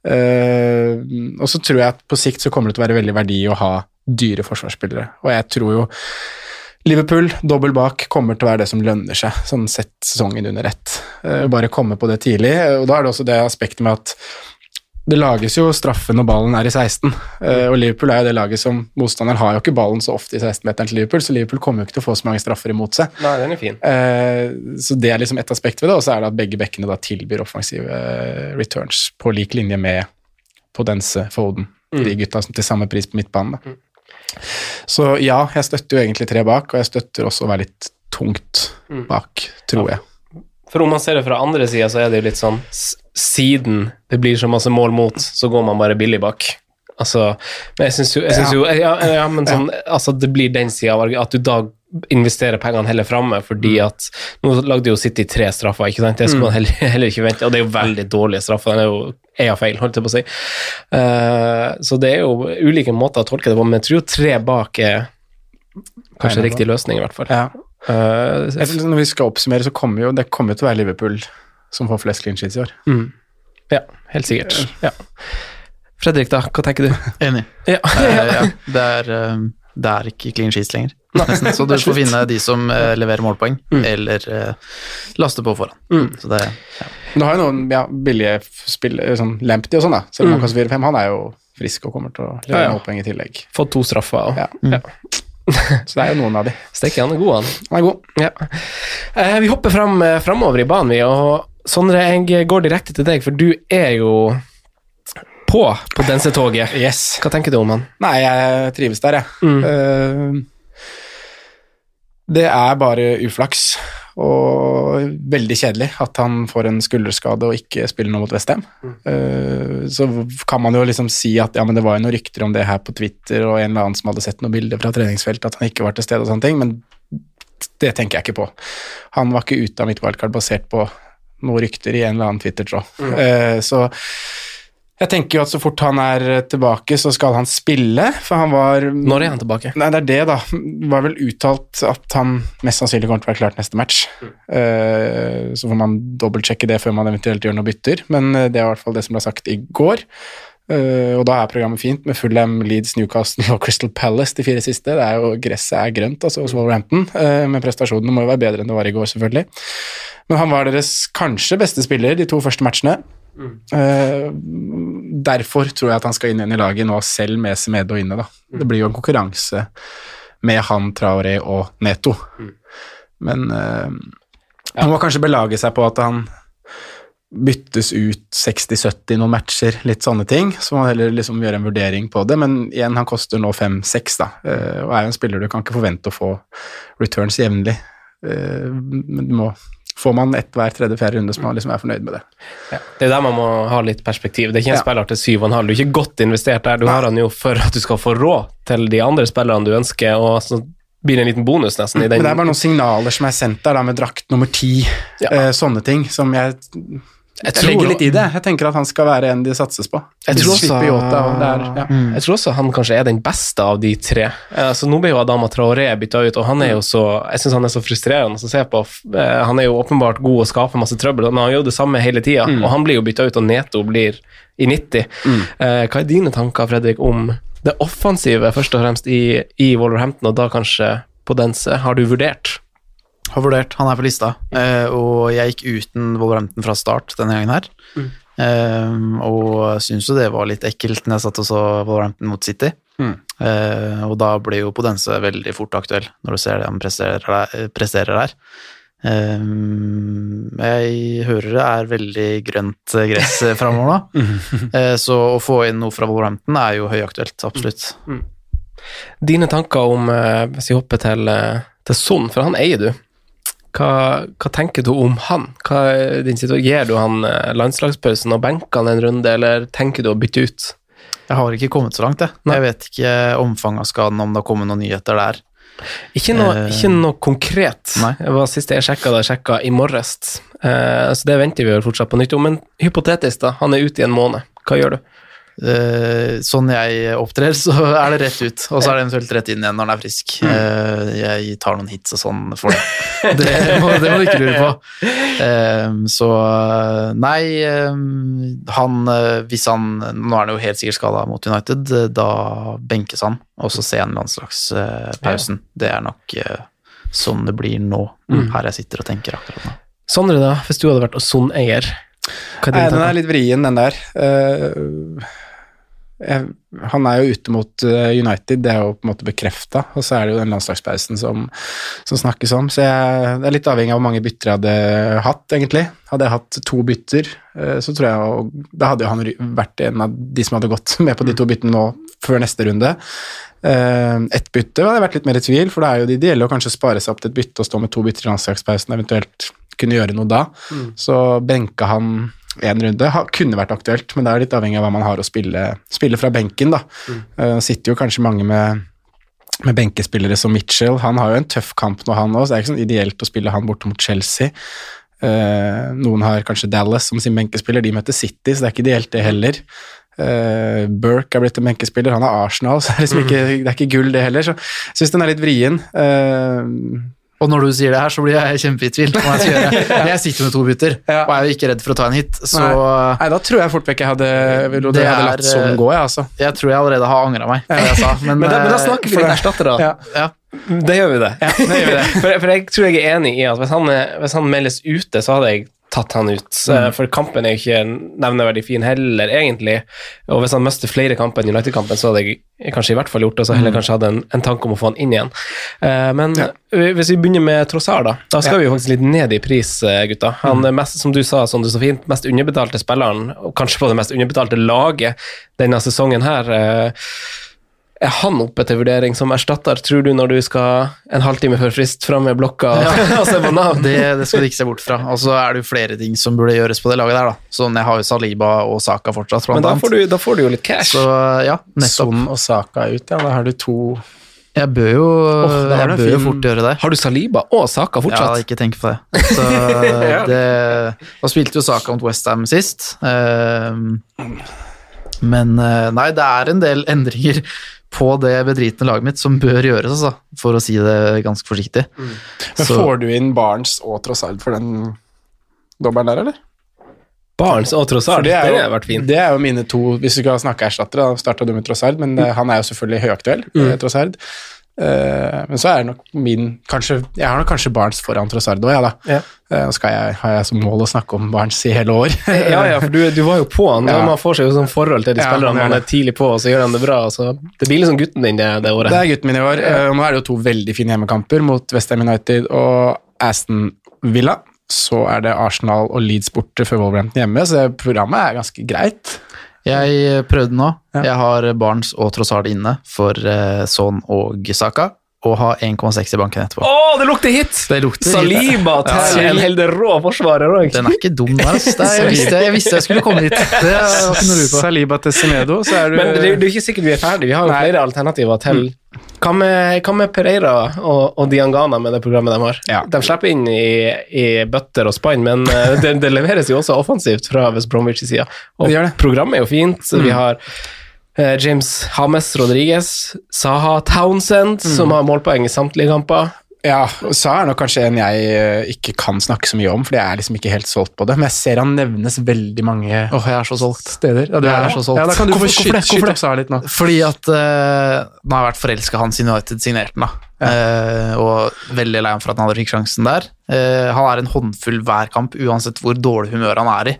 Speaker 5: Eh, og så tror jeg at på sikt så kommer det til å være veldig verdi å ha dyre forsvarsspillere. Og jeg tror jo Liverpool, dobbel bak, kommer til å være det som lønner seg, sånn sett sesongen under ett. Eh, Bare komme på det tidlig. Og da er det også det aspektet med at det lages jo straffe når ballen er i 16, eh, og Liverpool er jo det laget som Motstanderen har jo ikke ballen så ofte i 16-meteren til Liverpool, så Liverpool kommer jo ikke til å få så mange straffer imot seg.
Speaker 3: Nei, den er fin.
Speaker 5: Eh, Så det er liksom et aspekt ved det, og så er det at begge bekkene da tilbyr offensive returns på lik linje med Podence, Foden,
Speaker 3: Mm.
Speaker 5: de gutta som til samme pris på midtbanen. Da. Så ja, jeg støtter jo egentlig tre bak, og jeg støtter også å være litt tungt
Speaker 3: Mm.
Speaker 5: bak, tror jeg.
Speaker 3: For om man ser det fra andre sida, så er det jo litt sånn Siden det blir så masse mål mot, så går man bare billig bak. Altså, men jeg syns jo, jeg synes jo ja, ja, men sånn, altså, Det blir den sida av at du da investerer pengene heller framme, fordi at Nå lagde jo City tre straffer, ikke sant? Det skulle
Speaker 5: Mm.
Speaker 3: man heller, (laughs) heller ikke vente, og det er jo veldig dårlige straffer. Den er jo er feil, holdt jeg på å si. Uh, så det er jo ulike måter å tolke det på, men jeg tror jo tre bak er kanskje riktig løsning, i hvert fall.
Speaker 5: Ja. Uh, Når vi skal oppsummere, så kommer jo det kommer til å være Liverpool som får flest clean sheets i år.
Speaker 3: Mm. Ja, helt sikkert. Ja. Fredrik, da, hva tenker du?
Speaker 4: Enig.
Speaker 3: Ja.
Speaker 4: Eh, ja, det, er, eh, det er ikke clean sheets lenger. Nesten. Så du får finne de som uh, leverer målpoeng, eller uh, laste på foran.
Speaker 3: Mm.
Speaker 4: Så det,
Speaker 5: ja. du har jo noen ja, billige spillere, sånn Lampty og sånn, da. Selv om
Speaker 3: Mm.
Speaker 5: koster 4-5, han er jo frisk og kommer til å levere
Speaker 3: Ja, ja.
Speaker 5: målpoeng i tillegg.
Speaker 3: Fått to straffer. òg.
Speaker 5: Ja.
Speaker 3: Ja.
Speaker 5: Så det er jo noen av de.
Speaker 3: Steike, han er god, han.
Speaker 5: Han er god.
Speaker 3: Ja. Eh, vi hopper fram, eh, framover i banen, vi. Og Sondre, jeg går direkte til deg, for du er jo på på Dense-toget.
Speaker 5: Yes.
Speaker 3: Hva tenker du om han?
Speaker 5: Nei, jeg trives der, jeg.
Speaker 3: Mm.
Speaker 5: Uh, det er bare uflaks og veldig kjedelig at han får en skulderskade og ikke spiller noe mot Westham. Uh, så kan man jo liksom si at ja, men det var jo noen rykter om det her på Twitter, og en eller annen som hadde sett noen bilder fra treningsfeltet, at han ikke var til stede og sånne ting, men det tenker jeg ikke på. Han var ikke ute av mitt wildcard basert på noen rykter i en eller annen Twitter-tråd.
Speaker 3: Mm.
Speaker 5: Uh, så jeg tenker jo at så fort han er tilbake, så skal han spille, for han var
Speaker 3: Når er han tilbake?
Speaker 5: Nei, det er det, da. Det var vel uttalt at han mest sannsynlig kommer til å være klart neste match. Eh, så får man dobbeltsjekke det før man eventuelt gjør noe bytter, men eh, det er i hvert fall det som ble sagt i går. Uh, og da er programmet fint, med Fulham, Leeds, Newcastle og Crystal Palace de fire siste. Det er jo, Gresset er grønt, altså, hos Wolverhampton, uh, men prestasjonene må jo være bedre enn det var i går, selvfølgelig. Men han var deres kanskje beste spiller de to første matchene. Eh, derfor tror jeg at han skal inn igjen i laget nå, selv med Semedo inne. da. Det blir jo en konkurranse med han, Traore og Neto. Men øh, han må kanskje belage seg på at han byttes ut 60-70 noen matcher, litt sånne ting. Så må man heller liksom gjøre en vurdering på det. Men igjen, han koster nå 5-6, da. eh, og er jo en spiller du kan ikke forvente å få returns jevnlig. Eh, men du må Får man ett hver tredje-fjerde runde, så man liksom er fornøyd med det.
Speaker 3: Det er der man må ha litt perspektiv. Det er ikke en
Speaker 5: Ja.
Speaker 3: spiller til 7,5. Du er ikke godt investert der. Du har han jo for at du skal få råd til de andre spillerne du ønsker, og så blir det en liten bonus nesten i den.
Speaker 5: Men det er bare noen (laughs) signaler som er sendt der, da, med drakt nummer ti, eh, sånne ting, som jeg Jeg,
Speaker 3: tror
Speaker 5: legger litt i det. Jeg tenker at han skal være en de satses på.
Speaker 3: Jeg tror også,
Speaker 5: slipper Jota, og det er, ja.
Speaker 3: jeg tror også han kanskje er den beste av de tre. Eh, Så nå ble jo Adama Traoré bytta ut, og han er jo så Jeg syns han er så frustrerende å se på. Eh, Han er jo åpenbart god og skaper masse trøbbel, men han gjør det samme hele tida. Og han blir jo bytta ut, og Neto blir i 90. Mm. Hva er dine tanker, Fredrik, om det offensive, først og fremst i, i Wolverhampton, og da kanskje på Dense? Har du vurdert?
Speaker 4: Har vurdert, han er på lista. Eh, og jeg gikk uten Wolverhampton fra start denne gangen her. Eh, og syns jo det var litt ekkelt når jeg satt og så Wolverhampton mot City. Eh, og da blir jo Podense veldig fort aktuell, når du ser det han presterer der. Presterer der. Eh, jeg hører det er veldig grønt gress framover nå, (laughs) eh, så å få inn noe fra Wolverhampton er jo høyaktuelt, absolutt.
Speaker 3: Dine tanker om, eh, hvis vi hopper til, til Son, for han eier du. Hva, hva tenker du om han? Hva din? Gir du han eh, landslagspausen og benker han en runde, eller tenker du å bytte ut?
Speaker 4: Jeg har ikke kommet så langt, jeg.
Speaker 3: Nei.
Speaker 4: Jeg vet ikke omfanget av skaden, om det har kommet noen nyheter der.
Speaker 3: Ikke noe,
Speaker 4: Eh,
Speaker 3: ikke noe konkret.
Speaker 4: nei.
Speaker 3: Det var siste jeg sjekka, da jeg sjekka i morges. Eh, så det venter vi vel fortsatt på nytt om. Men hypotetisk, da. Han er ute i en måned. Hva gjør du?
Speaker 4: Eh, sånn jeg opptrer, (laughs) så er det rett ut, og så er det eventuelt rett inn igjen når den er frisk. Eh, jeg tar noen hits og sånn for det. (laughs) Det må, det må du ikke lure på. Eh, så nei, han Hvis han Nå er han jo helt sikkert skada mot United, da benkes han, og så ser han landslagspausen. Det er nok sånn det blir nå, her jeg sitter og tenker akkurat nå.
Speaker 3: Sondre, da, hvis du hadde vært Son-eier? Er
Speaker 5: Nei, den er litt vrien, den der. Eh, jeg, han er jo ute mot eh, United, det er jo på en måte bekrefta, og så er det jo den landslagspausen som, som snakkes om. Så jeg, det er litt avhengig av hvor mange bytter jeg hadde hatt, egentlig. Hadde jeg hatt to bytter, eh, så tror jeg Da hadde jo han vært en av de som hadde gått (laughs) med på de to byttene nå før neste runde. Uh, ett bytte hadde jeg vært litt mer i tvil, for det er jo det ideelle å kanskje spare seg opp til et bytte og stå med to bytter i landslagspausen, eventuelt kunne gjøre noe da. Så benka han en runde. Ha, kunne vært aktuelt, men det er litt avhengig av hva man har å spille, spille fra benken, da. Eh, sitter jo kanskje mange med, med benkespillere som Mitchell. Han har jo en tøff kamp nå, han òg, så det er ikke sånn ideelt å spille han borte mot Chelsea. Uh, noen har kanskje Dallas som sin benkespiller, de møter City, så det er ikke ideelt, det heller. Uh, Burke er blitt en benkespiller, han har Arsenal, så det er, liksom ikke, det er ikke gull, det heller. Så jeg syns den er litt vrien. Eh,
Speaker 4: Og når du sier det her, så blir jeg kjempe i tvil. Jeg, skal gjøre. (laughs) jeg sitter med to bytter,
Speaker 5: Ja.
Speaker 4: og er jo ikke redd for å ta en hit. Så
Speaker 5: Nei. Nei, da tror jeg fort vekk jeg hadde, vil,
Speaker 4: Det
Speaker 5: hadde latt sånn gå, jeg, altså.
Speaker 4: jeg tror jeg allerede har angra meg Ja. jeg sa. Men,
Speaker 3: Men da, men da
Speaker 4: eh,
Speaker 3: snakker vi litt
Speaker 5: erstatter
Speaker 3: da.
Speaker 5: Ja.
Speaker 4: ja.
Speaker 3: Det gjør vi det.
Speaker 5: det gjør vi det. (laughs)
Speaker 3: for, for jeg tror jeg er enig i at hvis han, hvis han meldes ute, så hadde jeg tatt han ut. Mm. For kampen er jo ikke nevneverdig fin heller, egentlig. Og hvis han mister flere kamper enn United-kampen, så hadde jeg kanskje i hvert fall gjort det, og så heller kanskje hadde en, en tanke om å få han inn igjen. Eh, Men ja. hvis vi begynner med Trossard, da. Da skal vi jo faktisk litt ned i pris, eh, gutta. Han er mest, som du sa, som du så fint, mest underbetalte spilleren, og kanskje på det mest underbetalte laget denne sesongen her. Eh, Er han oppe til vurdering som erstatter, tror du, når du skal en halvtime før frist fram med blokka (laughs) og se på navn?
Speaker 4: Det, det skal du ikke se bort fra. Og så er det jo flere ting som burde gjøres på det laget der, da. Sånn, jeg har jo Saliba og Saka fortsatt, blant
Speaker 3: Men da får, du, da får du jo litt cash.
Speaker 4: Så ja, nettopp.
Speaker 5: Son og Saka ut, ja. Da har du to
Speaker 4: Jeg bør jo,
Speaker 5: oh,
Speaker 4: jeg bør jo fort gjøre det.
Speaker 3: Har du Saliba og Saka fortsatt?
Speaker 4: Ja, ikke tenk på det. Så (laughs) det Da spilte jo Saka mot Westham sist. Ehm, Men eh, nei, det er en del endringer på det bedritne laget mitt som bør gjøres, altså, for å si det ganske forsiktig.
Speaker 5: Men
Speaker 4: Så-
Speaker 5: får du inn Barents og Trossard for den dobbelen der, eller?
Speaker 3: Barents og Trossard, det,
Speaker 5: det,
Speaker 3: har vært fint.
Speaker 5: det er jo mine to Hvis du skal snakke erstattere, da starta du med Trossard, men mm. han er jo selvfølgelig høyaktuell,
Speaker 3: Mm.
Speaker 5: eh, Trossard. Eh, men så er det nok min kanskje, Jeg har nok kanskje Barents foran Trossardo, ja da.
Speaker 3: Ja.
Speaker 5: Eh, Nå skal jeg, har jeg som mål å snakke om Barents i hele år. (laughs)
Speaker 3: Ja, ja, for du, du var jo på han.
Speaker 5: Ja.
Speaker 3: Man får seg jo sånn forhold til de
Speaker 5: Ja,
Speaker 3: spillerne.
Speaker 5: man
Speaker 3: er tidlig på, og så gjør han det bra. Så det blir liksom gutten din det, det året.
Speaker 5: Det er gutten min i år. Eh, og nå er det jo to veldig fine hjemmekamper mot Westham United og Aston Villa. Så er det Arsenal og Leeds borte før Wolverhampton hjemme, så programmet er ganske greit.
Speaker 4: Jeg prøvde nå.
Speaker 5: Ja.
Speaker 4: Jeg har Barnes og Trossard inne for eh, Son og Saka. Og ha 1,6 i banken etterpå.
Speaker 3: Å, det lukter hit!
Speaker 4: Det lukter
Speaker 3: Saliba til
Speaker 4: Ja.
Speaker 3: en hel del rå forsvarer òg.
Speaker 4: Den er ikke dum, der. Er, jeg, visste, jeg visste jeg skulle komme hit. Det var ikke noe på.
Speaker 5: Saliba til Semedo, så er du
Speaker 3: Men det, det er jo ikke sikkert vi er ferdige. Vi har jo
Speaker 5: Nei.
Speaker 3: flere alternativer til Hva med, hva med Pereira og, og Diangana med det programmet de har?
Speaker 5: Ja.
Speaker 3: De slipper inn i, i bøtter og spann, men eh, det, det leveres jo også offensivt fra West Bromwich sida. Og
Speaker 5: Det gjør det.
Speaker 3: programmet er jo fint. så Vi har James Hames Rodriguez, Saha Townsend, som har målpoeng i samtlige kamper.
Speaker 5: Ja, Sa er nok kanskje en jeg eh, ikke kan snakke så mye om, fordi jeg er liksom ikke helt solgt på det. Men jeg ser han nevnes veldig mange
Speaker 4: Åh, jeg er så solgt.
Speaker 5: steder. Ja, du
Speaker 4: er så solgt.
Speaker 5: Ja, da kan du
Speaker 4: Hvorfor-
Speaker 5: få
Speaker 4: hvorfor det?
Speaker 5: skyte opp Sa litt nå.
Speaker 4: Fordi at uh, nå har jeg vært forelska han siden United signerte den, da. Uh, og veldig lei ham for at han aldri fikk sjansen der. Uh, han er en håndfull hver kamp, uansett hvor dårlig humør han er i.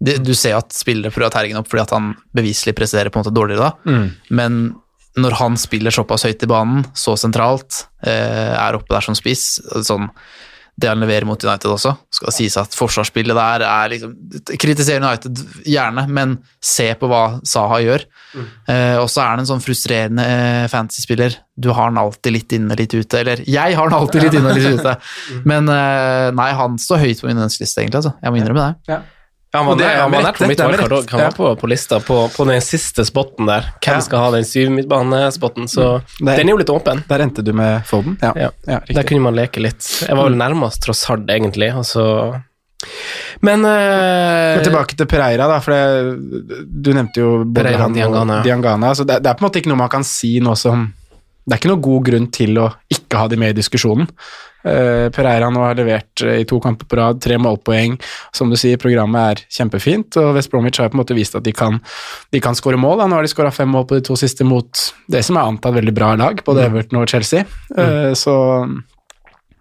Speaker 4: Det, du ser at spillere prøver å terge ham opp fordi at han beviselig presterer på en måte dårligere da. Men når han spiller såpass høyt i banen, så sentralt, eh, er oppe der som spiss sånn, Det han leverer mot United også, skal det sies at forsvarsspillet der er liksom Kritiser United gjerne, men se på hva Saha gjør. Eh, og så er han en sånn frustrerende eh, fantasy-spiller. Du har han alltid litt inne, litt ute. Eller jeg har han alltid litt inne litt ute. (laughs) Men nei, han står høyt på min ønskeliste, egentlig. Altså. Jeg må innrømme det.
Speaker 3: Ja, han var
Speaker 5: det
Speaker 3: ja,
Speaker 5: man
Speaker 3: nært på mitt
Speaker 5: er
Speaker 3: valgkart òg. Han var på, på lista på, på den siste spotten der. Hvem
Speaker 5: Ja.
Speaker 3: skal ha den syv midtbanespotten? Så
Speaker 5: Det-
Speaker 3: den er jo litt åpen.
Speaker 5: Der endte du med Foden? Ja.
Speaker 3: Ja.
Speaker 5: ja
Speaker 3: Der kunne man leke litt. Jeg var vel nærmest Trossard, egentlig, og så Men uh,
Speaker 5: Men tilbake til Pereira, da, for det, du nevnte jo både
Speaker 3: Pereira
Speaker 5: han
Speaker 3: og Diangana.
Speaker 5: Diangana. Så det, det er på en måte ikke noe man kan si nå som Det er ikke noen god grunn til å ikke ha de med i diskusjonen. Eh, Pereira nå har levert eh, i to kamper på rad, tre målpoeng. Som du sier, programmet er kjempefint, og West Bromwich har på en måte vist at de kan, de kan skåre mål. Da. Nå har de skåra fem mål på de to siste mot det som er antatt veldig bra lag, både Everton og Chelsea. Eh, så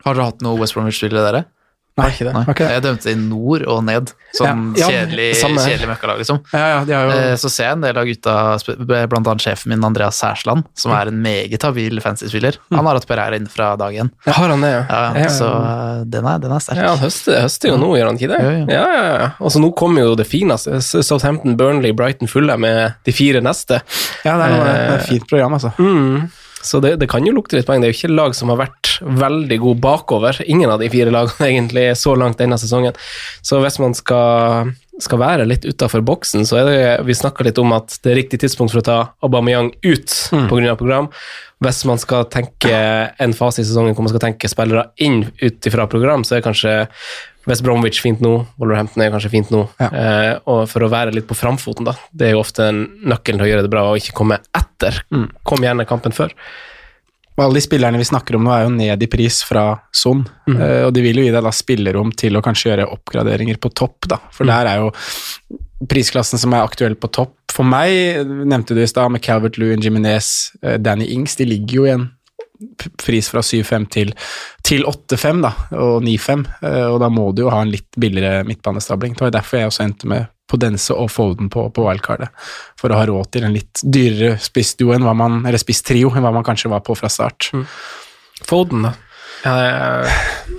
Speaker 4: Har dere hatt noe West Bromwich-spillere, dere?
Speaker 3: Nei, ikke det.
Speaker 4: Nei. Jeg dømte i nord og ned, sånn
Speaker 5: Ja, ja,
Speaker 4: kjedelig, kjedelig møkkalag, liksom.
Speaker 5: ja, ja, jo
Speaker 4: Eh, Så ser jeg en del av gutta, blant annet sjefen min Andreas Særsland, som er en meget habil fancy-spiller. Han har hatt Pereira inn fra dag én.
Speaker 3: Har han det, ja?
Speaker 4: Ja,
Speaker 3: Ja,
Speaker 4: så eh, den er, den er sterk.
Speaker 3: Ja, han høster, høster jo nå, gjør han ikke det? Ja, ja, ja. Og så nå kommer jo det fineste. Southampton, Burnley, Brighton fulle med de fire neste.
Speaker 5: Ja, det er, noe, det er et fint program, altså.
Speaker 3: Mm. Så det, det kan jo lukte litt poeng. Det er jo ikke lag som har vært veldig god bakover. Ingen av de fire lagene (laughs) egentlig så langt denne sesongen. Så hvis man skal, skal være litt utafor boksen, så er det Vi snakka litt om at det er riktig tidspunkt for å ta Aubameyang ut
Speaker 5: Mm.
Speaker 3: av program. Hvis man skal tenke en fase i sesongen hvor man skal tenke spillere inn ut ifra program, så er kanskje West Bromwich fint nå, Wolverhampton er kanskje fint nå.
Speaker 5: Ja.
Speaker 3: Eh, og for å være litt på framfoten, da. Det er jo ofte nøkkelen til å gjøre det bra, og ikke komme etter.
Speaker 5: Mm.
Speaker 3: Kom gjerne kampen før.
Speaker 5: Og alle de spillerne vi snakker om nå, er jo ned i pris fra Son. Eh, og de vil jo gi deg da spillerom til å kanskje gjøre oppgraderinger på topp, da. For der er jo prisklassen som er aktuell på topp. For meg, nevnte du i stad, med Calvert Lewin, Jiminez, eh, Danny Ings, de ligger jo i en pris fra 7-5 til, til 8-5 da, og 9-5, eh, og da må du jo ha en litt billigere midtbanestabling. Det var derfor jeg også endte med Podense og Foden på, på wildcardet, for å ha råd til en litt dyrere spissduo enn hva man, eller spisstrio enn hva man kanskje var på fra start.
Speaker 3: Foden, da. Ja,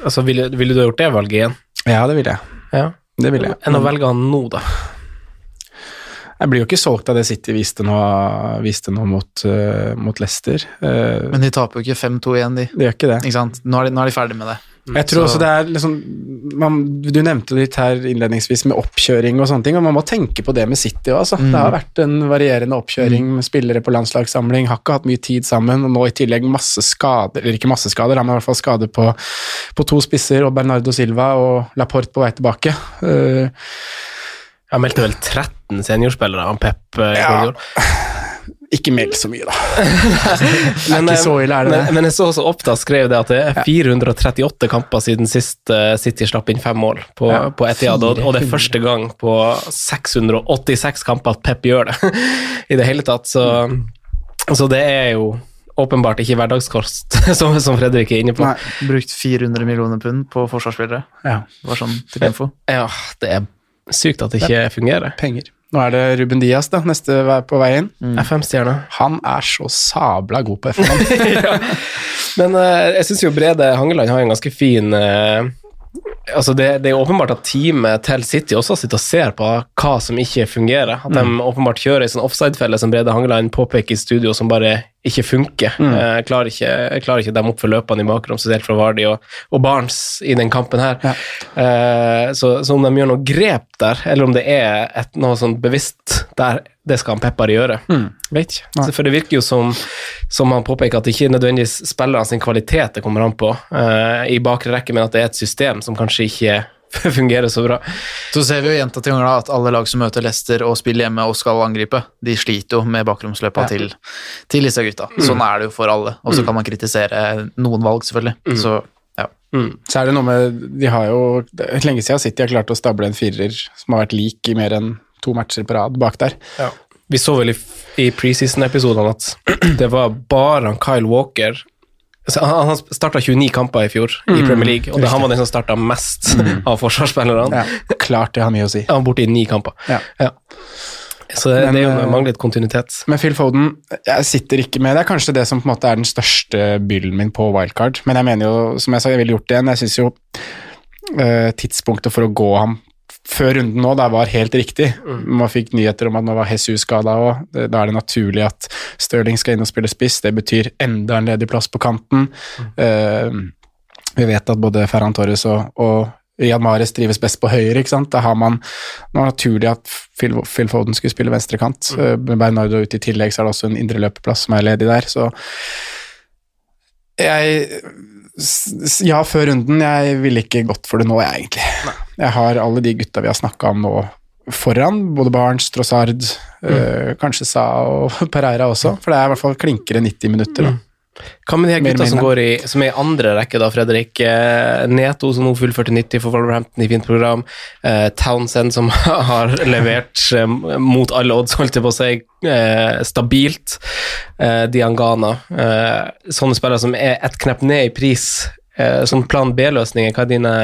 Speaker 3: altså, ville, ville du ha gjort det valget igjen?
Speaker 5: Ja, det ville jeg.
Speaker 3: Ja.
Speaker 5: Det ville jeg.
Speaker 3: Enn å velge han nå, da.
Speaker 5: Jeg blir jo ikke solgt av det City viste nå, viste nå mot, uh, mot Leicester. Uh,
Speaker 4: Men de taper jo ikke 5-2 igjen, de.
Speaker 5: det gjør ikke det.
Speaker 4: Ikke sant? Nå er de, nå er de ferdig med det.
Speaker 5: Jeg tror
Speaker 4: Så-
Speaker 5: også det er liksom man, Du nevnte litt her innledningsvis med oppkjøring og sånne ting, og man må tenke på det med City òg, altså. Det har vært en varierende oppkjøring med spillere på landslagssamling, har ikke hatt mye tid sammen, og nå i tillegg masse skader, eller ikke masse skader, men i hvert fall skader på, på to spisser, og Bernardo Silva og Laporte på vei tilbake. Eh,
Speaker 3: Jeg meldte vel 13 seniorspillere han Pep eh,
Speaker 5: Ja. (laughs) Ikke meld så mye, da. (laughs)
Speaker 3: Men,
Speaker 5: ikke så ille, er det
Speaker 3: men,
Speaker 5: det?
Speaker 3: men jeg så også Oppda skrev det at det er 438 kamper siden sist eh, City slapp inn fem mål på,
Speaker 5: Ja,
Speaker 3: på Etihad, og, og det er første gang på 686 kamper at Pep gjør det (laughs) i det hele tatt. Så, så det er jo åpenbart ikke hverdagskost, som, som Fredrik er inne på.
Speaker 5: Nei.
Speaker 4: Brukt 400 millioner pund på forsvarsspillere.
Speaker 5: Ja,
Speaker 4: Det var sånn til info.
Speaker 3: Ja, det er sykt at det ikke fungerer.
Speaker 5: penger. Nå er det Ruben Diaz, da, neste vei på vei inn.
Speaker 3: FM-stjerna.
Speaker 5: Han er så sabla god på F1. (laughs)
Speaker 3: ja. Men uh, jeg syns jo Brede Hangeland har en ganske fin uh, Altså det, det er åpenbart at teamet til City også sitter og ser på hva som ikke fungerer. At de åpenbart kjører en sånn offside-felle som Brede Hangeland påpeker i studio, som bare ikke funker.
Speaker 5: Mm.
Speaker 3: Jeg, klarer, ikke, klarer ikke dem opp for løpene i bakrom, spesielt fra Vardi og, og Barnes i den kampen her. Eh, så, så om de gjør noe grep der, eller om det er et, noe sånn bevisst der, det skal han Peppar gjøre. Vet ikke. Så For det virker jo som, som han påpeker, at det ikke nødvendigvis spillerne sin kvalitet det kommer an på eh, i bakre rekke, men at det er et system som kanskje ikke (laughs) fungerer så bra.
Speaker 4: Så ser vi jo gjentatte ganger da at alle lag som møter Leicester og spiller hjemme og skal angripe, de sliter jo med bakromsløpa
Speaker 3: Ja.
Speaker 4: til, til disse gutta.
Speaker 3: Mm.
Speaker 4: Sånn er det jo for alle. Og så
Speaker 5: Mm.
Speaker 4: kan man kritisere noen valg, selvfølgelig.
Speaker 3: Mm.
Speaker 4: Så ja.
Speaker 5: Så er det noe med De har jo Lenge siden City har klart å stable en firer som har vært lik i mer enn to matcher på rad bak der.
Speaker 3: Vi så vel i, i preseason-episodene at (clears throat) det var bare Kyle Walker Han, han starta 29 kamper i fjor i
Speaker 5: Mm,
Speaker 3: Premier League, og det, han var den som starta mest (laughs) av forsvarsspillerne.
Speaker 5: Ja, klart det har mye å si.
Speaker 3: Han var borte i ni kamper.
Speaker 5: Ja.
Speaker 3: Så det,
Speaker 5: Men,
Speaker 3: det er jo
Speaker 5: eh,
Speaker 3: manglet kontinuitet.
Speaker 5: Men Phil Foden jeg sitter ikke med Det er kanskje det som på en måte er den største byllen min på wildcard, men jeg mener jo, som jeg sa, jeg ville gjort det igjen. Jeg syns jo eh, tidspunktet for å gå ham før runden nå der var helt riktig. Man fikk nyheter om at nå var Jesus skada òg. Da er det naturlig at Stirling skal inn og spille spiss. Det betyr enda en ledig plass på kanten. Eh, vi vet at både Ferran Torres og, og Jan Mares trives best på høyre, ikke sant. Da har man Nå er naturlig at Phil, Phil Foden skulle spille venstrekant. Mm. Med Bernardo ute i tillegg, så er det også en indre løpeplass som er ledig der, så jeg Ja, før runden. Jeg ville ikke gått for det nå, jeg, egentlig. Jeg har alle de gutta vi har snakka om nå foran, både Barents, Trossard, eh, kanskje Sa og (laughs) Pereira også, for det er i hvert fall klinkere 90 minutter. Da.
Speaker 3: Hva med de her gutta som, går i, som er i andre rekke, da, Fredrik? Eh, Neto, som nå fullførte 90 for Wolverhampton i fint program. Eh, Townsend, som (laughs) har levert eh, mot alle odds, holdt jeg på å si, eh, stabilt. Eh, Diangana. Sånne spillere som er ett knepp ned i pris. Sånn som plan B-løsninger, hva er dine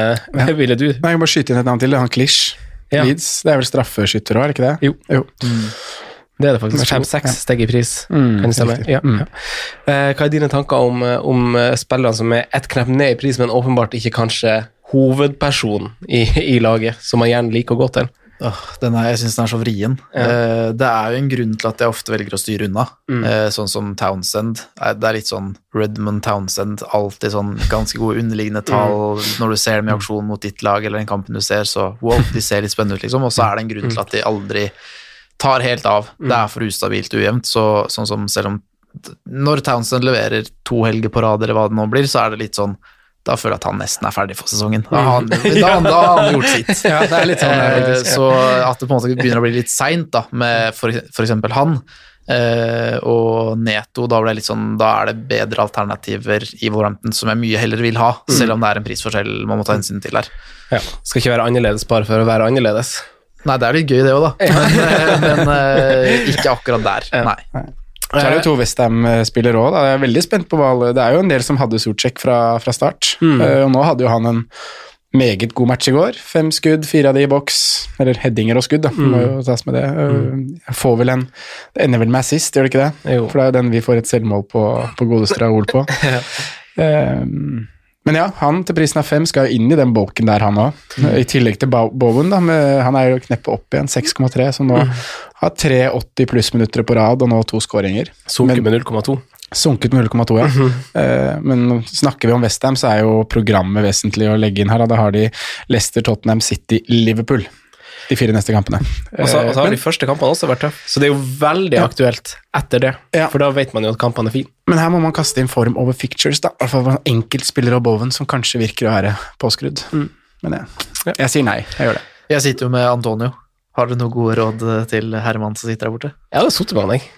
Speaker 3: Ville du?
Speaker 5: Nei, jeg må skyte inn et navn til. Han Klish.
Speaker 3: Ja.
Speaker 5: Leeds. Det er vel straffeskytter òg, er det ikke det?
Speaker 3: Jo.
Speaker 5: jo.
Speaker 3: Det er det faktisk.
Speaker 5: Så god.
Speaker 3: Steg i pris.
Speaker 5: Mm,
Speaker 3: kan det stemme? Ja.
Speaker 5: Mm.
Speaker 3: Eh, hva er dine tanker om, eh, om eh, spillerne som er ett knepp ned i pris, men åpenbart ikke kanskje hovedperson i, i laget, som man gjerne liker å gå til?
Speaker 4: Den er, jeg syns den er så vrien.
Speaker 3: Ja.
Speaker 4: Eh, det er jo en grunn til at jeg ofte velger å styre unna.
Speaker 3: Mm.
Speaker 4: Eh, sånn som Townsend. Det er litt sånn Redmond Townsend, alltid sånn ganske gode underliggende (laughs) tall. Når du ser dem i aksjon mot ditt lag eller den kampen du ser, så wow, de ser litt spennende ut, liksom. Og så er det en grunn til at de aldri tar helt av. Det er for ustabilt ujevnt. Så, sånn som selv om Når Townsend leverer to helger på rad, eller hva det nå blir, så er det litt sånn da føler jeg at han nesten er ferdig for sesongen. Da har han, da, da har han gjort sitt. (laughs)
Speaker 5: Ja, det er litt sånn,
Speaker 4: Eh,
Speaker 5: ja.
Speaker 4: Så at det på en måte begynner å bli litt seint med eksempel han. Eh, og Neto, da, ble det litt sånn, da er det bedre alternativer i Wolverhampton som jeg mye heller vil ha, selv om det er en prisforskjell man må ta hensyn til her.
Speaker 3: Ja. Skal ikke være annerledes bare for å være annerledes.
Speaker 4: Nei, det er litt gøy det òg, da, men, eh, men eh, ikke akkurat der. Nei.
Speaker 5: Så er det jo to Westham-spillere òg. Jeg er veldig spent på hva alle Det er jo en del som hadde Sortsjek fra, fra start,
Speaker 3: Mm.
Speaker 5: Eh, og nå hadde jo han en meget god match i går. Fem skudd, fire av de i boks. Eller headinger og skudd, da.
Speaker 3: Mm.
Speaker 5: Må jo tas med det. Eh, Jeg får vel en Det ender vel med assist, gjør det ikke det?
Speaker 3: Jo.
Speaker 5: For det er jo den vi får et selvmål på, på godeste Raoul på. (laughs) Eh, men ja, han til prisen av fem skal jo inn i den bolken der, han òg. I tillegg til Bowen, da. Med, han er jo kneppet opp igjen, 6,3, som nå har tre 80 pluss-minutter på rad og nå to skåringer.
Speaker 3: Sunket med 0,2.
Speaker 5: Sunket med 0,2, ja. Eh, men snakker vi om Westham, så er jo programmet vesentlig å legge inn her. Da, da har de Leicester, Tottenham, City, Liverpool de fire neste kampene.
Speaker 3: Og så, og så har
Speaker 5: men,
Speaker 3: de første kampene også vært tøffe, så det er jo veldig
Speaker 5: Ja.
Speaker 3: aktuelt etter det.
Speaker 5: Ja.
Speaker 3: For da vet man jo at kampene er fine.
Speaker 5: men her må man kaste inn form over fictures, da. I hvert fall en enkeltspiller av Bowen som kanskje virker å være påskrudd. Men jeg, jeg sier nei. Jeg gjør det.
Speaker 4: Jeg sitter jo med Antonio. Har du noen gode råd eh, til Herman som sitter der borte?
Speaker 3: Jeg hadde sittet med han, jeg.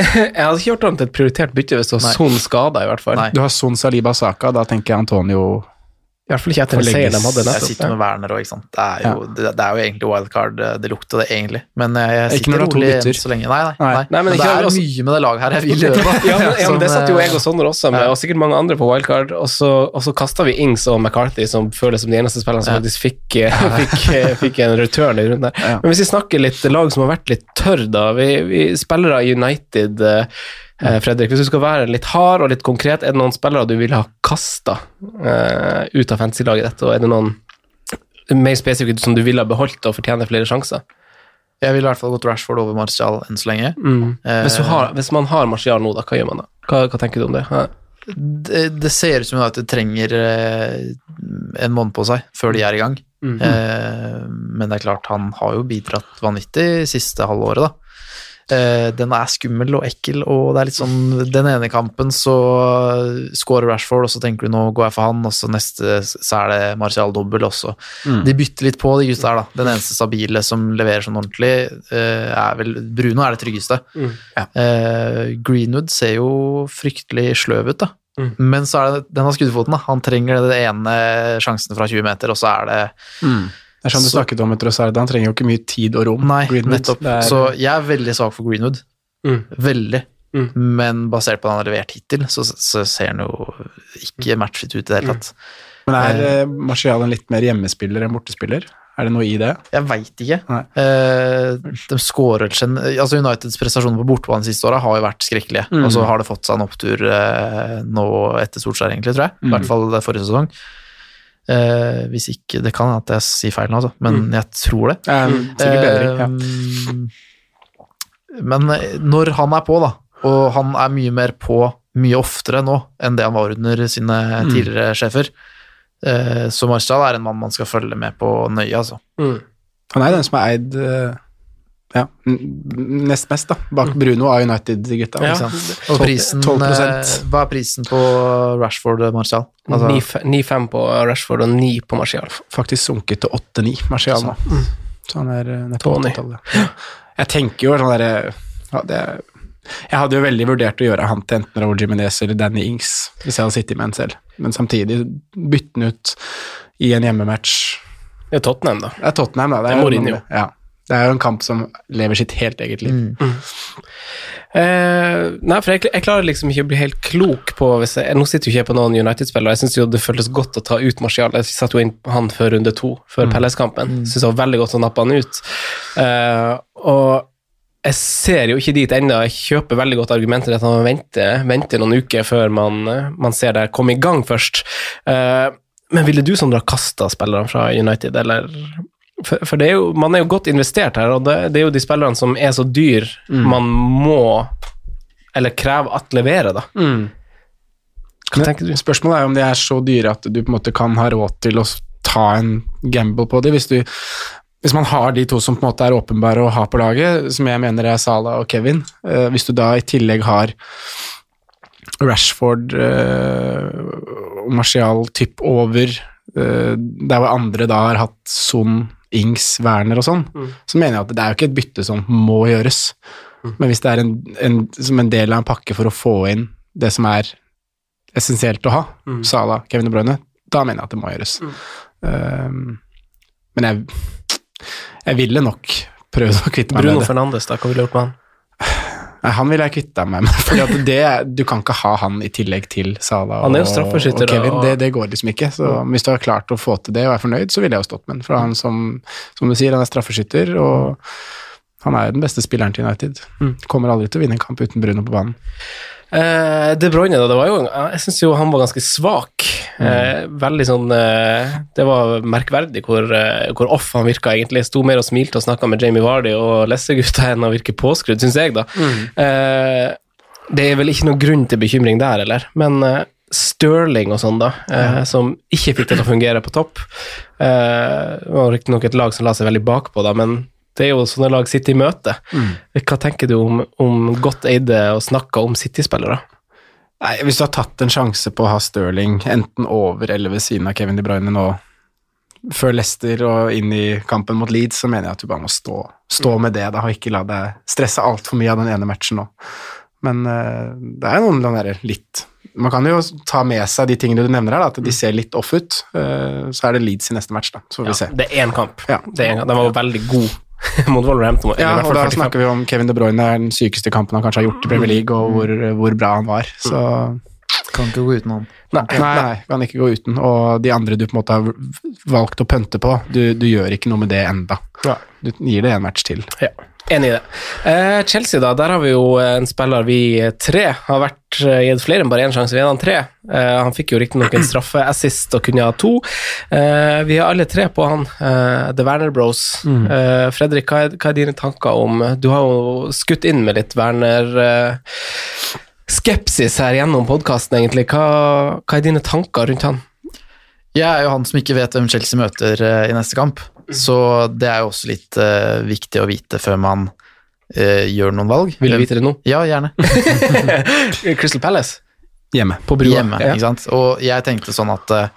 Speaker 3: (laughs) jeg hadde ikke gjort han til et prioritert bytte hvis det var sånn skada, i hvert fall.
Speaker 4: Nei.
Speaker 5: Du har Son Saliba Saka, da tenker jeg Antonio
Speaker 3: I hvert fall ikke etter den seieren de hadde
Speaker 4: Jeg sitter med Werner òg, ikke sant. Det er, jo, det, det er jo egentlig wildcard, eh, det lukter det egentlig. Men eh, jeg sitter rolig så lenge. Nei, nei.
Speaker 5: Nei.
Speaker 4: nei.
Speaker 3: Nei, men
Speaker 4: men, det er
Speaker 3: også-
Speaker 4: mye med det laget her jeg (laughs) vil gjøre.
Speaker 3: Ja, men, ja, men det satt jo jeg og Sondre også med, og sikkert mange andre på wildcard, og så, og så kasta vi Ings og McCarthy, som føles som de eneste spillerne som faktisk fikk, eh, (laughs) fikk, fikk en return i runden der. Men hvis vi snakker litt lag som har vært litt tørr, da. Vi, vi spillere i United, eh, Fredrik, hvis du skal være litt hard og litt konkret, er det noen spillere du ville ha kasta eh, ut av fantasy-laget ditt, og er det noen mer spesifikke som du ville ha beholdt og fortjener flere sjanser?
Speaker 4: Jeg ville i hvert fall gått Rashford over Martial enn så lenge.
Speaker 3: Mm.
Speaker 4: Eh,
Speaker 3: Hvis, har, hvis man har Martial nå, da, hva gjør man da? Hva, hva tenker du om det? Hæ?
Speaker 4: det, det ser ut som at det trenger eh, en måned på seg før de er i gang.
Speaker 3: Mhm.
Speaker 4: Eh, men det er klart, han har jo bidratt vanvittig siste halvåret, da. Eh, den er skummel og ekkel, og det er litt sånn Den ene kampen så scorer Rashford, og så tenker du nå går jeg for han, og så neste så er det Martial dobbel, også.
Speaker 5: Mm.
Speaker 4: De bytter litt på, de gutta her, da. Den eneste stabile som leverer sånn ordentlig, eh, er vel Bruno er det tryggeste.
Speaker 3: Mm.
Speaker 4: Ja. Greenwood ser jo fryktelig sløv ut, da.
Speaker 3: Mm.
Speaker 4: Men så er det den har skuddfoten, da. Han trenger den ene sjansen fra 20 meter, og så er det
Speaker 5: Det er sånn du
Speaker 4: Så-
Speaker 5: snakket om etter Trossard, han trenger jo ikke mye tid og rom.
Speaker 4: Nei,
Speaker 5: Greenwood.
Speaker 4: nettopp.
Speaker 5: Er-
Speaker 4: Så jeg er veldig svak for Greenwood.
Speaker 3: Mm.
Speaker 4: Veldig.
Speaker 3: Mm.
Speaker 4: Men basert på det han har levert hittil, så, så ser han jo ikke matchet ut i det hele tatt.
Speaker 5: Men er eh, Martial en litt mer hjemmespiller enn bortespiller? Er det noe i det?
Speaker 4: Jeg veit ikke. Eh, de skårer altså Uniteds prestasjoner på bortebane siste året har jo vært skrekkelige.
Speaker 5: Mm.
Speaker 4: Og så har det fått seg en opptur eh, nå etter Solskjær, egentlig, tror jeg. I
Speaker 5: Mm.
Speaker 4: hvert fall forrige sesong. Eh, hvis ikke Det kan hende at jeg sier feil nå, altså. men jeg tror det.
Speaker 5: Um, bedre, bedring, ja.
Speaker 4: Eh, Men når han er på, da, og han er mye mer på mye oftere nå enn det han var under sine
Speaker 5: Mm.
Speaker 4: tidligere sjefer, eh, så Marstad er en mann man skal følge med på nøye, altså.
Speaker 3: Mm.
Speaker 5: Han er den som er eid eh, ja, nest mest, da. Bak Bruno av United-gutta.
Speaker 3: Ja.
Speaker 4: Og prisen,
Speaker 5: 12
Speaker 4: eh, hva er prisen på Rashford og Martial? Altså,
Speaker 3: 9-5 på Rashford og 9 på Martial.
Speaker 5: Faktisk sunket til 8-9, Martial nå. Så han er uh, nede på
Speaker 3: Tony.
Speaker 5: 80-tallet. Jeg tenker jo sånn derre ja, det- Jeg hadde jo veldig vurdert å gjøre han til enten Raúl Jimenez eller Danny Ings, hvis jeg hadde sittet med en selv. Men samtidig bytte han ut i en hjemmematch.
Speaker 3: Det er Tottenham, da.
Speaker 5: Det er Tottenham, da.
Speaker 3: Det er
Speaker 5: jo
Speaker 3: Mourinho.
Speaker 5: noe- Ja. Det er jo en kamp som lever sitt helt eget liv.
Speaker 3: Eh, nei, for jeg, jeg klarer liksom ikke å bli helt klok på hvis jeg, Nå sitter jo ikke jeg på noen United-spillere, jeg syns jo det føltes godt å ta ut Martial. Jeg satte jo inn han før runde to, før
Speaker 5: Mm.
Speaker 3: Pelles-kampen. Syns det var veldig godt å nappe han ut. Eh, og jeg ser jo ikke dit ennå. Jeg kjøper veldig godt argumentet at han venter, venter noen uker før man, eh, man ser det komme i gang først. Eh, men ville du Sondre ha kasta spillerne fra United, eller for, for det er jo, man er jo godt investert her, og det, det er jo de spillerne som er så dyr man må eller krever at leverer, da. Hva tenker du?
Speaker 5: Spørsmålet er om de er så dyre at du på en måte kan ha råd til å ta en gamble på dem. Hvis, du, hvis man har de to som på en måte er åpenbare å ha på laget, som jeg mener er Salah og Kevin, eh, hvis du da i tillegg har Rashford eh, og Martial typ over, eh, der hvor andre da har hatt Son, Ings, Werner og sånn, så mener jeg at det er jo ikke et bytte som må gjøres. Men hvis det er en, en, som en del av en pakke for å få inn det som er essensielt å ha, Salah, Kevin De Bruyne, da mener jeg at det må gjøres. Um, men jeg, jeg ville nok prøvd å kvitte meg
Speaker 3: Bruno
Speaker 5: med det.
Speaker 3: Fernandes, da, hva ville du gjort med han?
Speaker 5: Nei, han vil jeg kvitte meg med, (laughs) fordi at det, du kan ikke ha han i tillegg til Sala
Speaker 3: Han
Speaker 5: og, og Kevin. Det, det går liksom ikke. Så hvis du har klart å få til det og er fornøyd, så ville jeg jo stått med den. For han som, som du sier, han er straffeskytter, og han er jo den beste spilleren til United. Kommer aldri til å vinne en kamp uten Bruno på banen.
Speaker 3: Eh, De Bruyne, da, det var jo Jeg syns jo han var ganske svak. Eh, veldig sånn uh, Det var merkverdig hvor, hvor off han virka, egentlig. Sto mer og smilte og snakka med Jamie Vardy og Lesser-gutta enn å virke påskrudd, syns jeg, da. Eh, det er vel ikke noen grunn til bekymring der, eller? Men Stirling og sånn, da, eh, som ikke fikk det til å fungere på topp. Eh, det var riktignok et lag som la seg veldig bakpå, da, men det er jo sånne lag City møter. Hva tenker du om, om godt eide og snakka om City-spillere?
Speaker 5: Nei, Hvis du har tatt en sjanse på å ha Stirling enten over eller ved siden av Kevin De Bruyne nå, før Leicester og inn i kampen mot Leeds, så mener jeg at du bare må stå, stå med det, da, og ikke la deg stresse altfor mye av den ene matchen nå. Men uh, det er noen der litt Man kan jo ta med seg de tingene du nevner her, da, at de ser litt off ut. Uh, så er det Leeds i neste match, da. Så får vi se.
Speaker 3: Det er én kamp.
Speaker 5: Ja.
Speaker 3: Det er en. Den var veldig god (laughs) mot Wolverhampton.
Speaker 5: Ja, og da
Speaker 3: 45.
Speaker 5: snakker vi om Kevin De Bruyne er den sykeste kampen han kanskje har gjort i Premier League, og hvor, hvor bra han var. Så
Speaker 4: Kan ikke gå uten han.
Speaker 5: Nei, nei, nei, kan ikke gå uten. Og de andre du på en måte har valgt å pønte på, du, du gjør ikke noe med det enda. Du gir det en match til.
Speaker 3: Ja. Enig i det. Eh, Chelsea, da. Der har vi jo en spiller vi tre har vært eh, gitt flere enn bare én sjanse. Vi er han tre. Eh, han fikk jo riktignok en straffeassist og kunne ha to. Eh, vi har alle tre på han. Eh, The Werner Bros.
Speaker 5: Mm.
Speaker 3: Eh, Fredrik, hva er, hva er dine tanker om Du har jo skutt inn med litt Werner skepsis her gjennom podkasten, egentlig. Hva, hva er dine tanker rundt han?
Speaker 4: Jeg er jo han som ikke vet hvem Chelsea møter eh, i neste kamp, så det er jo også litt uh, viktig å vite før man uh, gjør noen valg.
Speaker 3: Vil du vite det nå?
Speaker 4: Ja, gjerne. (laughs)
Speaker 3: Crystal Palace?
Speaker 5: Hjemme.
Speaker 3: På brua.
Speaker 4: Hjemme,
Speaker 3: Ja.
Speaker 4: ikke sant. Og jeg tenkte sånn at uh,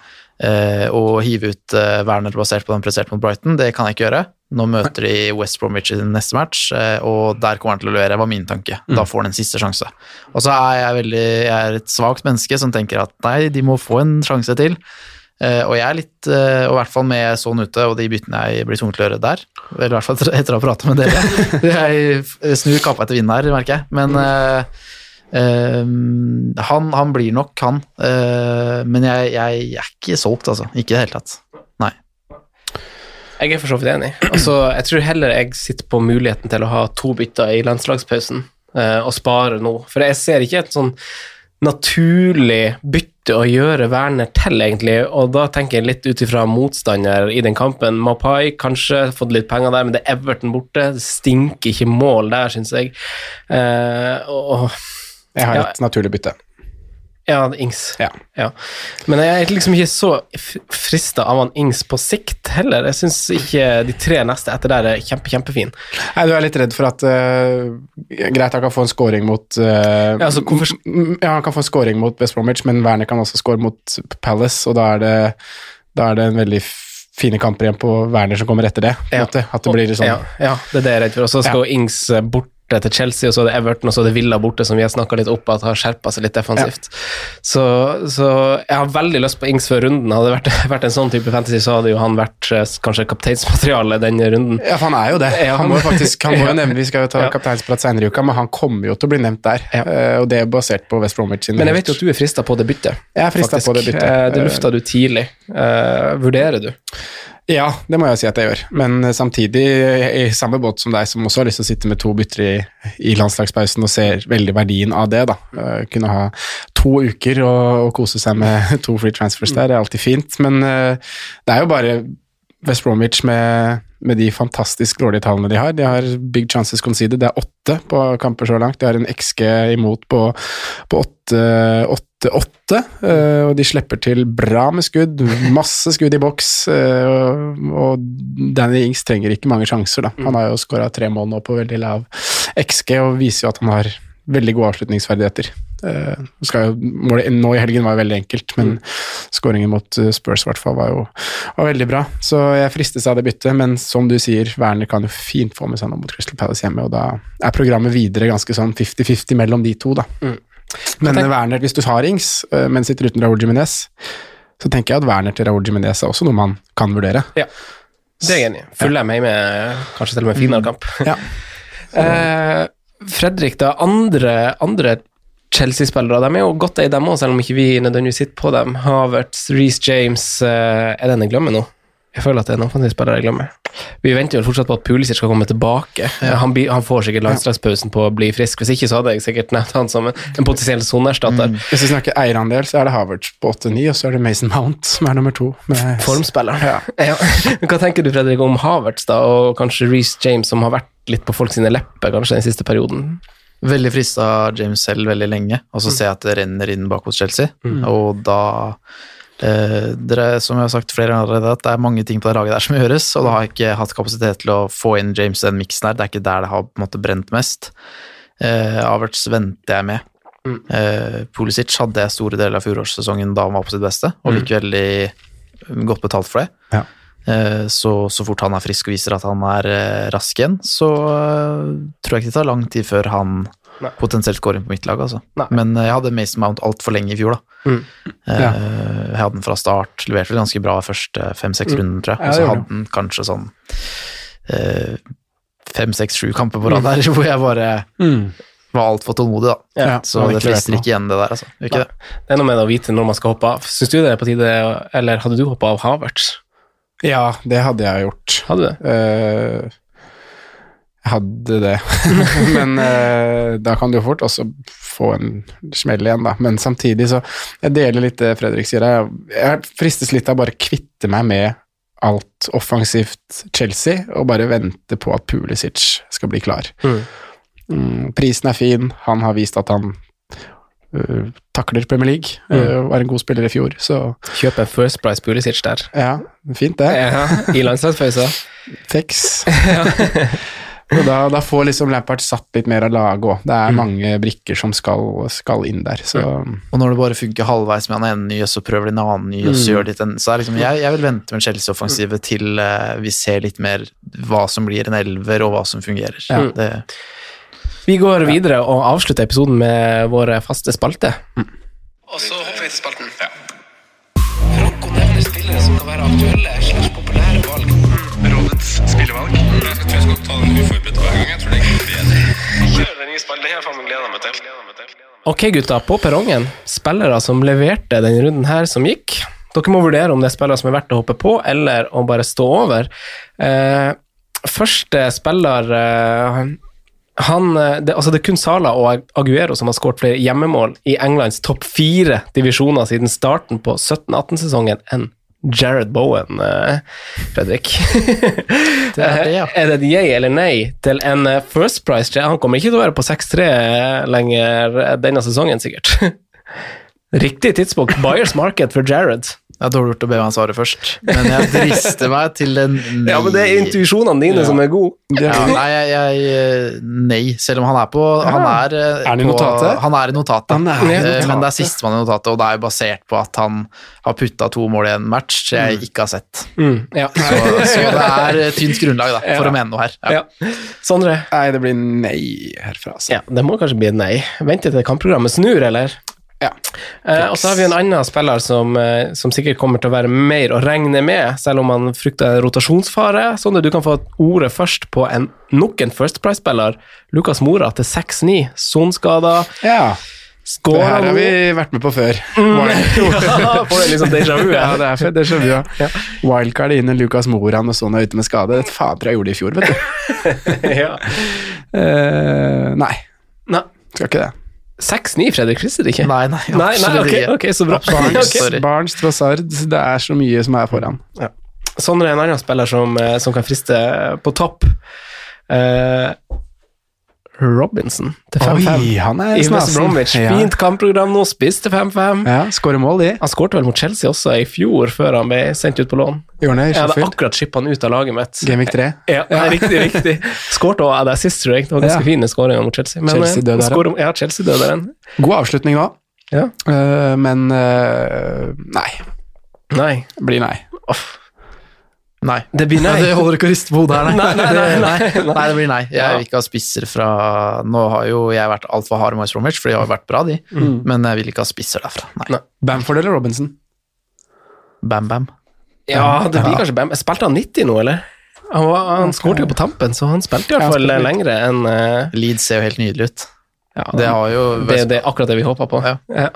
Speaker 4: å hive ut Werner basert på den presterte mot Brighton, det kan jeg ikke gjøre. Nå møter de West Bromwich i neste match, og der kommer han til å levere, var min tanke. Da får han en siste sjanse. Og så er jeg veldig Jeg er et svakt menneske som tenker at nei, de må få en sjanse til. Eh, og jeg er litt, uh, og i hvert fall med sånn ute, og de byttene jeg blir tvunget til å gjøre der, eller i hvert fall (laughs) etter- å ha pratet med dere (laughs) Jeg snur kappa etter vinden her, merker jeg. Men uh, eh, han, han blir nok han, men jeg, jeg, er ikke solgt, altså. Ikke i det hele tatt. Nei.
Speaker 3: Jeg er for så vidt enig. Altså, jeg tror heller jeg sitter på muligheten til å ha to bytter i landslagspausen og spare nå. For jeg ser ikke et sånn naturlig bytte å gjøre Werner til, egentlig. Og da tenker jeg litt ut ifra motstander i den kampen. Mapai kanskje fått litt penger der, men det er Everton borte. Det stinker ikke mål der, syns jeg. Eh, og
Speaker 5: Jeg har
Speaker 3: Ja.
Speaker 5: et naturlig bytte.
Speaker 3: Ja, Ings.
Speaker 5: Ja.
Speaker 3: Ja. Men jeg er liksom ikke så frista av han Ings på sikt heller. Jeg syns ikke de tre neste etter der er kjempe, kjempefine.
Speaker 5: Nei, du er litt redd for at uh, Greit, han kan få en scoring mot uh,
Speaker 3: Ja, altså, hvorfor-
Speaker 5: ja, han kan få en scoring mot West Bromwich, men Werner kan også score mot Palace, og da er det, da er det en veldig fine kamper igjen på Werner som kommer etter det.
Speaker 3: Ja.
Speaker 5: At det blir sånn
Speaker 3: Ja, ja, det er det jeg er redd for. Og så skal Ings eh, borte til Chelsea, og så er det Everton, og så er det Villa borte, som vi har snakka litt opp at har skjerpa seg litt defensivt. Så, så jeg har veldig lyst på Ings før runden. Hadde det vært, (laughs) vært en sånn type fantasy, så hadde jo han vært eh, kanskje kapteinsmateriale den runden.
Speaker 5: Ja, for han er jo det.
Speaker 3: Ja.
Speaker 5: Han må faktisk, han (laughs) må jo nevne, Vi skal jo ta
Speaker 3: Ja.
Speaker 5: kapteinsprat senere i uka, men han kommer jo til å bli nevnt der.
Speaker 3: Ja.
Speaker 5: eh, Og det er basert på West Bromwich. sin
Speaker 3: Men jeg vet jo at du er frista på det byttet.
Speaker 5: Jeg er fristet på det byttet.
Speaker 3: Eh, Det lufta du tidlig. Vurderer du?
Speaker 5: Ja, det må jeg si at jeg gjør. Men eh, samtidig, i samme båt som deg, som også har lyst til å sitte med to bytter i, i landslagspausen og ser veldig verdien av det, da. Eh, Kunne ha to uker og, og kose seg med (laughs) to free transfers der, det er alltid fint. Men eh, det er jo bare West Bromwich med, med de fantastisk dårlige tallene de har. De har big chances conceded, det er åtte på kamper så langt. De har en XG imot på, på åtte, åtte, åtte, eh, og de slipper til bra med skudd, masse skudd i boks. eh, og, og Danny Ings trenger ikke mange sjanser, da. Han har jo skåra tre mål nå på veldig lav XG, og viser jo at han har veldig gode avslutningsferdigheter. Eh, skal målet nå i helgen var jo veldig enkelt, men skåringen mot eh, Spurs hvert fall var jo var veldig bra. Så jeg fristes av det byttet, men som du sier, Werner kan jo fint få med seg noe mot Crystal Palace hjemme, og da er programmet videre ganske sånn 50-50 mellom de to, da. Men Werner, hvis du har Ings, eh, men sitter uten Raúl Jiménez, så tenker jeg at Werner til Raúl Jiménez er også noe man kan vurdere.
Speaker 3: Ja. Det er jeg enig i. meg hjemme, kanskje til og med finere kamp.
Speaker 5: Ja. (laughs)
Speaker 3: Eh, Fredrik, da. Andre, andre Chelsea-spillere, de er jo godt eid, dem òg, selv om ikke vi nødvendigvis sitter på dem. Havertz, Reece James eh, Er den jeg glemmer nå? Jeg føler at det er en offensiv spiller jeg glemmer. Vi venter jo fortsatt på at Pulisic skal komme tilbake. Han, blir- han får sikkert landslagspausen på å bli frisk. Hvis ikke så hadde jeg sikkert nevnt han som en, en potensiell soneerstatter.
Speaker 5: Hvis vi snakker eierandel, så er det Havertz på 8-9, og så er det Mason Mount som er nummer to. Med
Speaker 3: Formspilleren.
Speaker 5: Ja. (laughs)
Speaker 3: Ja. Hva tenker du Fredrik, om Havertz da, og kanskje Reece James, som har vært litt på folk sine lepper kanskje den siste perioden?
Speaker 4: Veldig frista James selv veldig lenge, og så ser jeg at det renner inn bak hos Chelsea. Og da eh, dere, Som jeg har sagt flere ganger allerede, at det er mange ting på det laget der som gjøres, og da har jeg ikke hatt kapasitet til å få inn James den miksen her. Det er ikke der det har på en måte brent mest. Eh, Averts venter jeg med. Eh, Pulisic hadde jeg store deler av fjorårssesongen da han var på sitt beste, og fikk veldig godt betalt for det.
Speaker 5: Ja.
Speaker 4: Eh, Så, så fort han er frisk og viser at han er eh, rask igjen, så eh, tror jeg ikke det tar lang tid før han
Speaker 3: Nei.
Speaker 4: potensielt går inn på mitt lag. Altså. Men jeg hadde Mason Mount altfor lenge i fjor. da.
Speaker 3: Mm.
Speaker 4: Eh,
Speaker 5: Ja.
Speaker 4: Jeg hadde den fra start, leverte vel ganske bra første fem-seks
Speaker 3: Mm.
Speaker 4: runden, tror jeg. Og så hadde den kanskje sånn eh, fem, seks, sju kamper på rad der (laughs) hvor jeg bare var altfor tålmodig, da.
Speaker 5: Mm. Ja,
Speaker 4: Så det frister ikke igjen, det der, altså. Ikke det?
Speaker 3: Det er noe med å vite når man skal hoppe av. Syns du det er på tide, eller hadde du hoppa av Havertz?
Speaker 5: Ja, det hadde jeg gjort.
Speaker 3: Hadde du det?
Speaker 5: Eh, Jeg hadde det, (laughs) men uh, da kan du jo fort også få en smell igjen, da. Men samtidig så Jeg deler litt det Fredrik sier. Jeg, jeg fristes litt av bare kvitte meg med alt offensivt Chelsea, og bare vente på at Pulisic skal bli klar.
Speaker 3: Mm.
Speaker 5: Mm, prisen er fin, han har vist at han øh, takler Premier League, øh, var en god spiller i fjor, så
Speaker 3: Kjøp en First Price Pulisic der.
Speaker 5: ja, fint det.
Speaker 3: Ja, I landslagspausa. (laughs)
Speaker 5: Fix. Og da, da får liksom Lampard satt litt mer av laget òg. Det er mange brikker som skal, skal inn der, så
Speaker 4: Og når det bare funker halvveis med han ene nye, så prøver de en annen ny, og så
Speaker 5: Mm.
Speaker 4: gjør de den. Så er liksom, jeg, jeg vil vente med Chelsea-offensivet til eh, vi ser litt mer hva som blir en elver, og hva som fungerer.
Speaker 3: Ja.
Speaker 4: Det,
Speaker 3: Vi går videre og avslutter episoden med våre faste spalte.
Speaker 6: Og så hopper vi til spalten. Franco nevner spillere som kan være aktuelle slags populære valg. Rådets spillevalg. Jeg tror jeg skal ta den uforberedt hver gang. Jeg tror det er bedre. Kjør den nye spalten. Det har jeg meg gleda meg til.
Speaker 3: Ok, gutta. På perrongen, spillere som leverte denne runden her som gikk. Dere må vurdere om det er spillere som er verdt å hoppe på, eller å bare stå over. Eh, første spiller eh, han, eh, det, altså det er kun Sala og Aguero som har skåret flere hjemmemål i Englands topp fire divisjoner siden starten på 17-18-sesongen enn Jared Bowen, eh, Fredrik. (laughs)
Speaker 4: Det er det, ja. (laughs)
Speaker 3: Er det et yay eller nei til en eh, First Price? Han kommer ikke til å være på 6-3 lenger denne sesongen, sikkert. (laughs) Riktig tidspunkt. Buyers market for Jared.
Speaker 4: Det er dårlig gjort å be meg svare først, men jeg drister meg til en nei. (laughs)
Speaker 3: Ja, men det er intuisjonene dine som er gode. (laughs)
Speaker 4: Ja, nei, jeg, jeg eh, Nei, selv om han er på Han er, eh,
Speaker 5: Er han i notatet?
Speaker 4: Han er i notatet,
Speaker 5: Han er i
Speaker 4: Eh,
Speaker 5: notatet.
Speaker 4: men det er sistemann i notatet, og det er jo basert på at han har putta to mål i en match jeg ikke har sett.
Speaker 3: Mm, ja.
Speaker 4: Så, så det er tynt grunnlag da, for
Speaker 3: Ja.
Speaker 4: å mene noe her. Ja.
Speaker 3: ja. Sondre?
Speaker 5: Nei, det blir nei herfra, altså.
Speaker 3: Ja, det må kanskje bli nei. Vente til kampprogrammet snur, eller?
Speaker 5: Ja.
Speaker 3: Eh, og så har vi en annen spiller som, eh, som sikkert kommer til å være mer å regne med, selv om han frykter rotasjonsfare. Sånn at du kan få ordet først på en, nok en First Price-spiller. Lukas Mora til 6-9, sonskada.
Speaker 5: Ja. Det her har vi vært med på før. (laughs)
Speaker 3: ja, får det liksom déjà vu?
Speaker 5: Ja, det er det skjønner vi jo. (laughs) Wildcard inn i Lucas Moran og sånn er ute med skade. Det fader jeg gjorde det i fjor, vet du. (laughs)
Speaker 3: ja.
Speaker 5: Eh, nei,
Speaker 3: Nei.
Speaker 5: skal ikke det.
Speaker 3: 6-9, Fredrik Christer, ikke?
Speaker 4: Nei, nei,
Speaker 3: nei, nei
Speaker 4: okay,
Speaker 3: ok,
Speaker 4: ikke.
Speaker 3: ok, så bra.
Speaker 4: Barnes, okay.
Speaker 5: Barnes, Trossard, det er så mye som er foran.
Speaker 3: Sondre er en annen spiller som, eh, som kan friste på topp. Eh, Robinson til 5-5.
Speaker 5: Oi, han er
Speaker 3: I West. Bromwich.
Speaker 5: Ja.
Speaker 3: Fint kampprogram nå, spiss til 5-5.
Speaker 5: Ja, skårer mål, de.
Speaker 3: Han skårte vel mot Chelsea også i fjor, før han ble sendt ut på lån.
Speaker 5: I
Speaker 3: Jeg hadde akkurat chippa han ut av laget mitt.
Speaker 5: Gameweek 3.
Speaker 3: Ja, ja. riktig, riktig. Skårte også det sist, tror jeg. Det var ganske
Speaker 5: Ja.
Speaker 3: fine skåringer mot Chelsea. Men,
Speaker 5: Chelsea
Speaker 3: eh,
Speaker 5: døde her,
Speaker 3: Ja, Chelsea døde den.
Speaker 5: God avslutning nå,
Speaker 3: Ja.
Speaker 5: uh, men uh, nei.
Speaker 3: Nei.
Speaker 5: Blir nei.
Speaker 4: Nei.
Speaker 3: Det blir nei. (laughs)
Speaker 4: Ja, det holder ikke å riste på hodet her, nei.
Speaker 3: Nei, nei, nei, nei,
Speaker 4: Det-
Speaker 3: nei.
Speaker 4: nei, det blir nei. Jeg vil ikke ha spisser fra Nå har jo jeg vært altfor hard med Bromwich, for de har jo vært bra, de. Men jeg vil ikke ha spisser derfra. Nei.
Speaker 3: Nei.
Speaker 5: Bamford eller Robinson?
Speaker 4: Bam, bam.
Speaker 3: Ja, det blir kanskje Bam. Spilte han 90 nå, eller? Han, var, han skårte jo på tampen, så han spilte i hvert fall lengre enn uh...
Speaker 4: Leeds ser jo helt nydelig ut.
Speaker 3: ja,
Speaker 4: Det har jo
Speaker 3: det, det er akkurat det vi håpa på.
Speaker 4: Ja.
Speaker 3: Ja.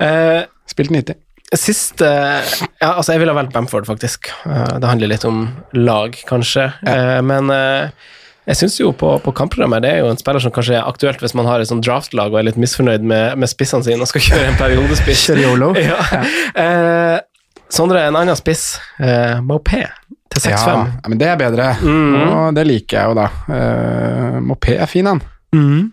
Speaker 3: uh,
Speaker 5: Spilt 90.
Speaker 3: Siste Ja, altså, jeg ville ha valgt Bamford, faktisk. Eh, det handler litt om lag, kanskje. Ja. men eh, jeg syns jo på, på kampprogrammet det er jo en spiller som kanskje er aktuelt hvis man har et sånt draftlag og er litt misfornøyd med, med spissene sine og skal (laughs) kjøre en periodespiss. (laughs) Ja. Eh, Sondre, en annen spiss. Eh, Maupé til 6-5.
Speaker 5: Ja, men det er bedre. Og det liker jeg jo, da. Mopé er fin, han.
Speaker 3: Mm.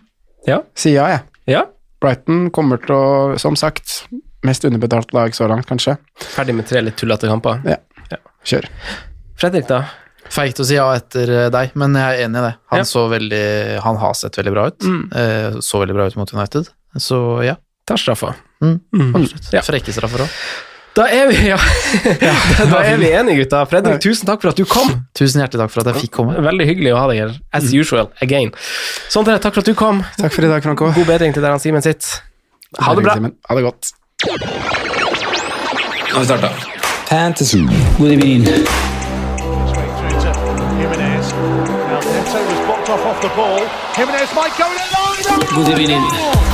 Speaker 3: Ja.
Speaker 5: Sier ja, jeg.
Speaker 3: ja.
Speaker 5: Brighton kommer til å, som sagt, mest underbetalt lag så langt, kanskje.
Speaker 3: Ferdig med tre litt tullete kamper.
Speaker 5: Ja. Kjør.
Speaker 3: Fredrik, da?
Speaker 4: Feigt å si ja etter eh, deg, men jeg er enig i det. Han
Speaker 3: Ja.
Speaker 4: så veldig Han har sett veldig bra ut.
Speaker 3: Mm.
Speaker 4: Eh, så veldig bra ut mot United. Så ja.
Speaker 3: Tar straffa.
Speaker 4: Mm.
Speaker 3: Mm.
Speaker 4: Absolutt.
Speaker 3: Ja.
Speaker 4: Frekke straffer òg.
Speaker 3: Da er vi (laughs) ja. da er vi enige, gutta. Fredrik, tusen takk for at du kom.
Speaker 4: Tusen hjertelig takk for at jeg fikk komme.
Speaker 3: Veldig hyggelig å ha deg her, as usual, again. Sondre, takk for at du kom.
Speaker 5: Takk for i dag, Franco.
Speaker 3: God bedring til der han Simen sitter. Ha det bra.
Speaker 5: Ha det godt.
Speaker 1: Nå har vi starta. Fantasy. Good evening.
Speaker 2: Good through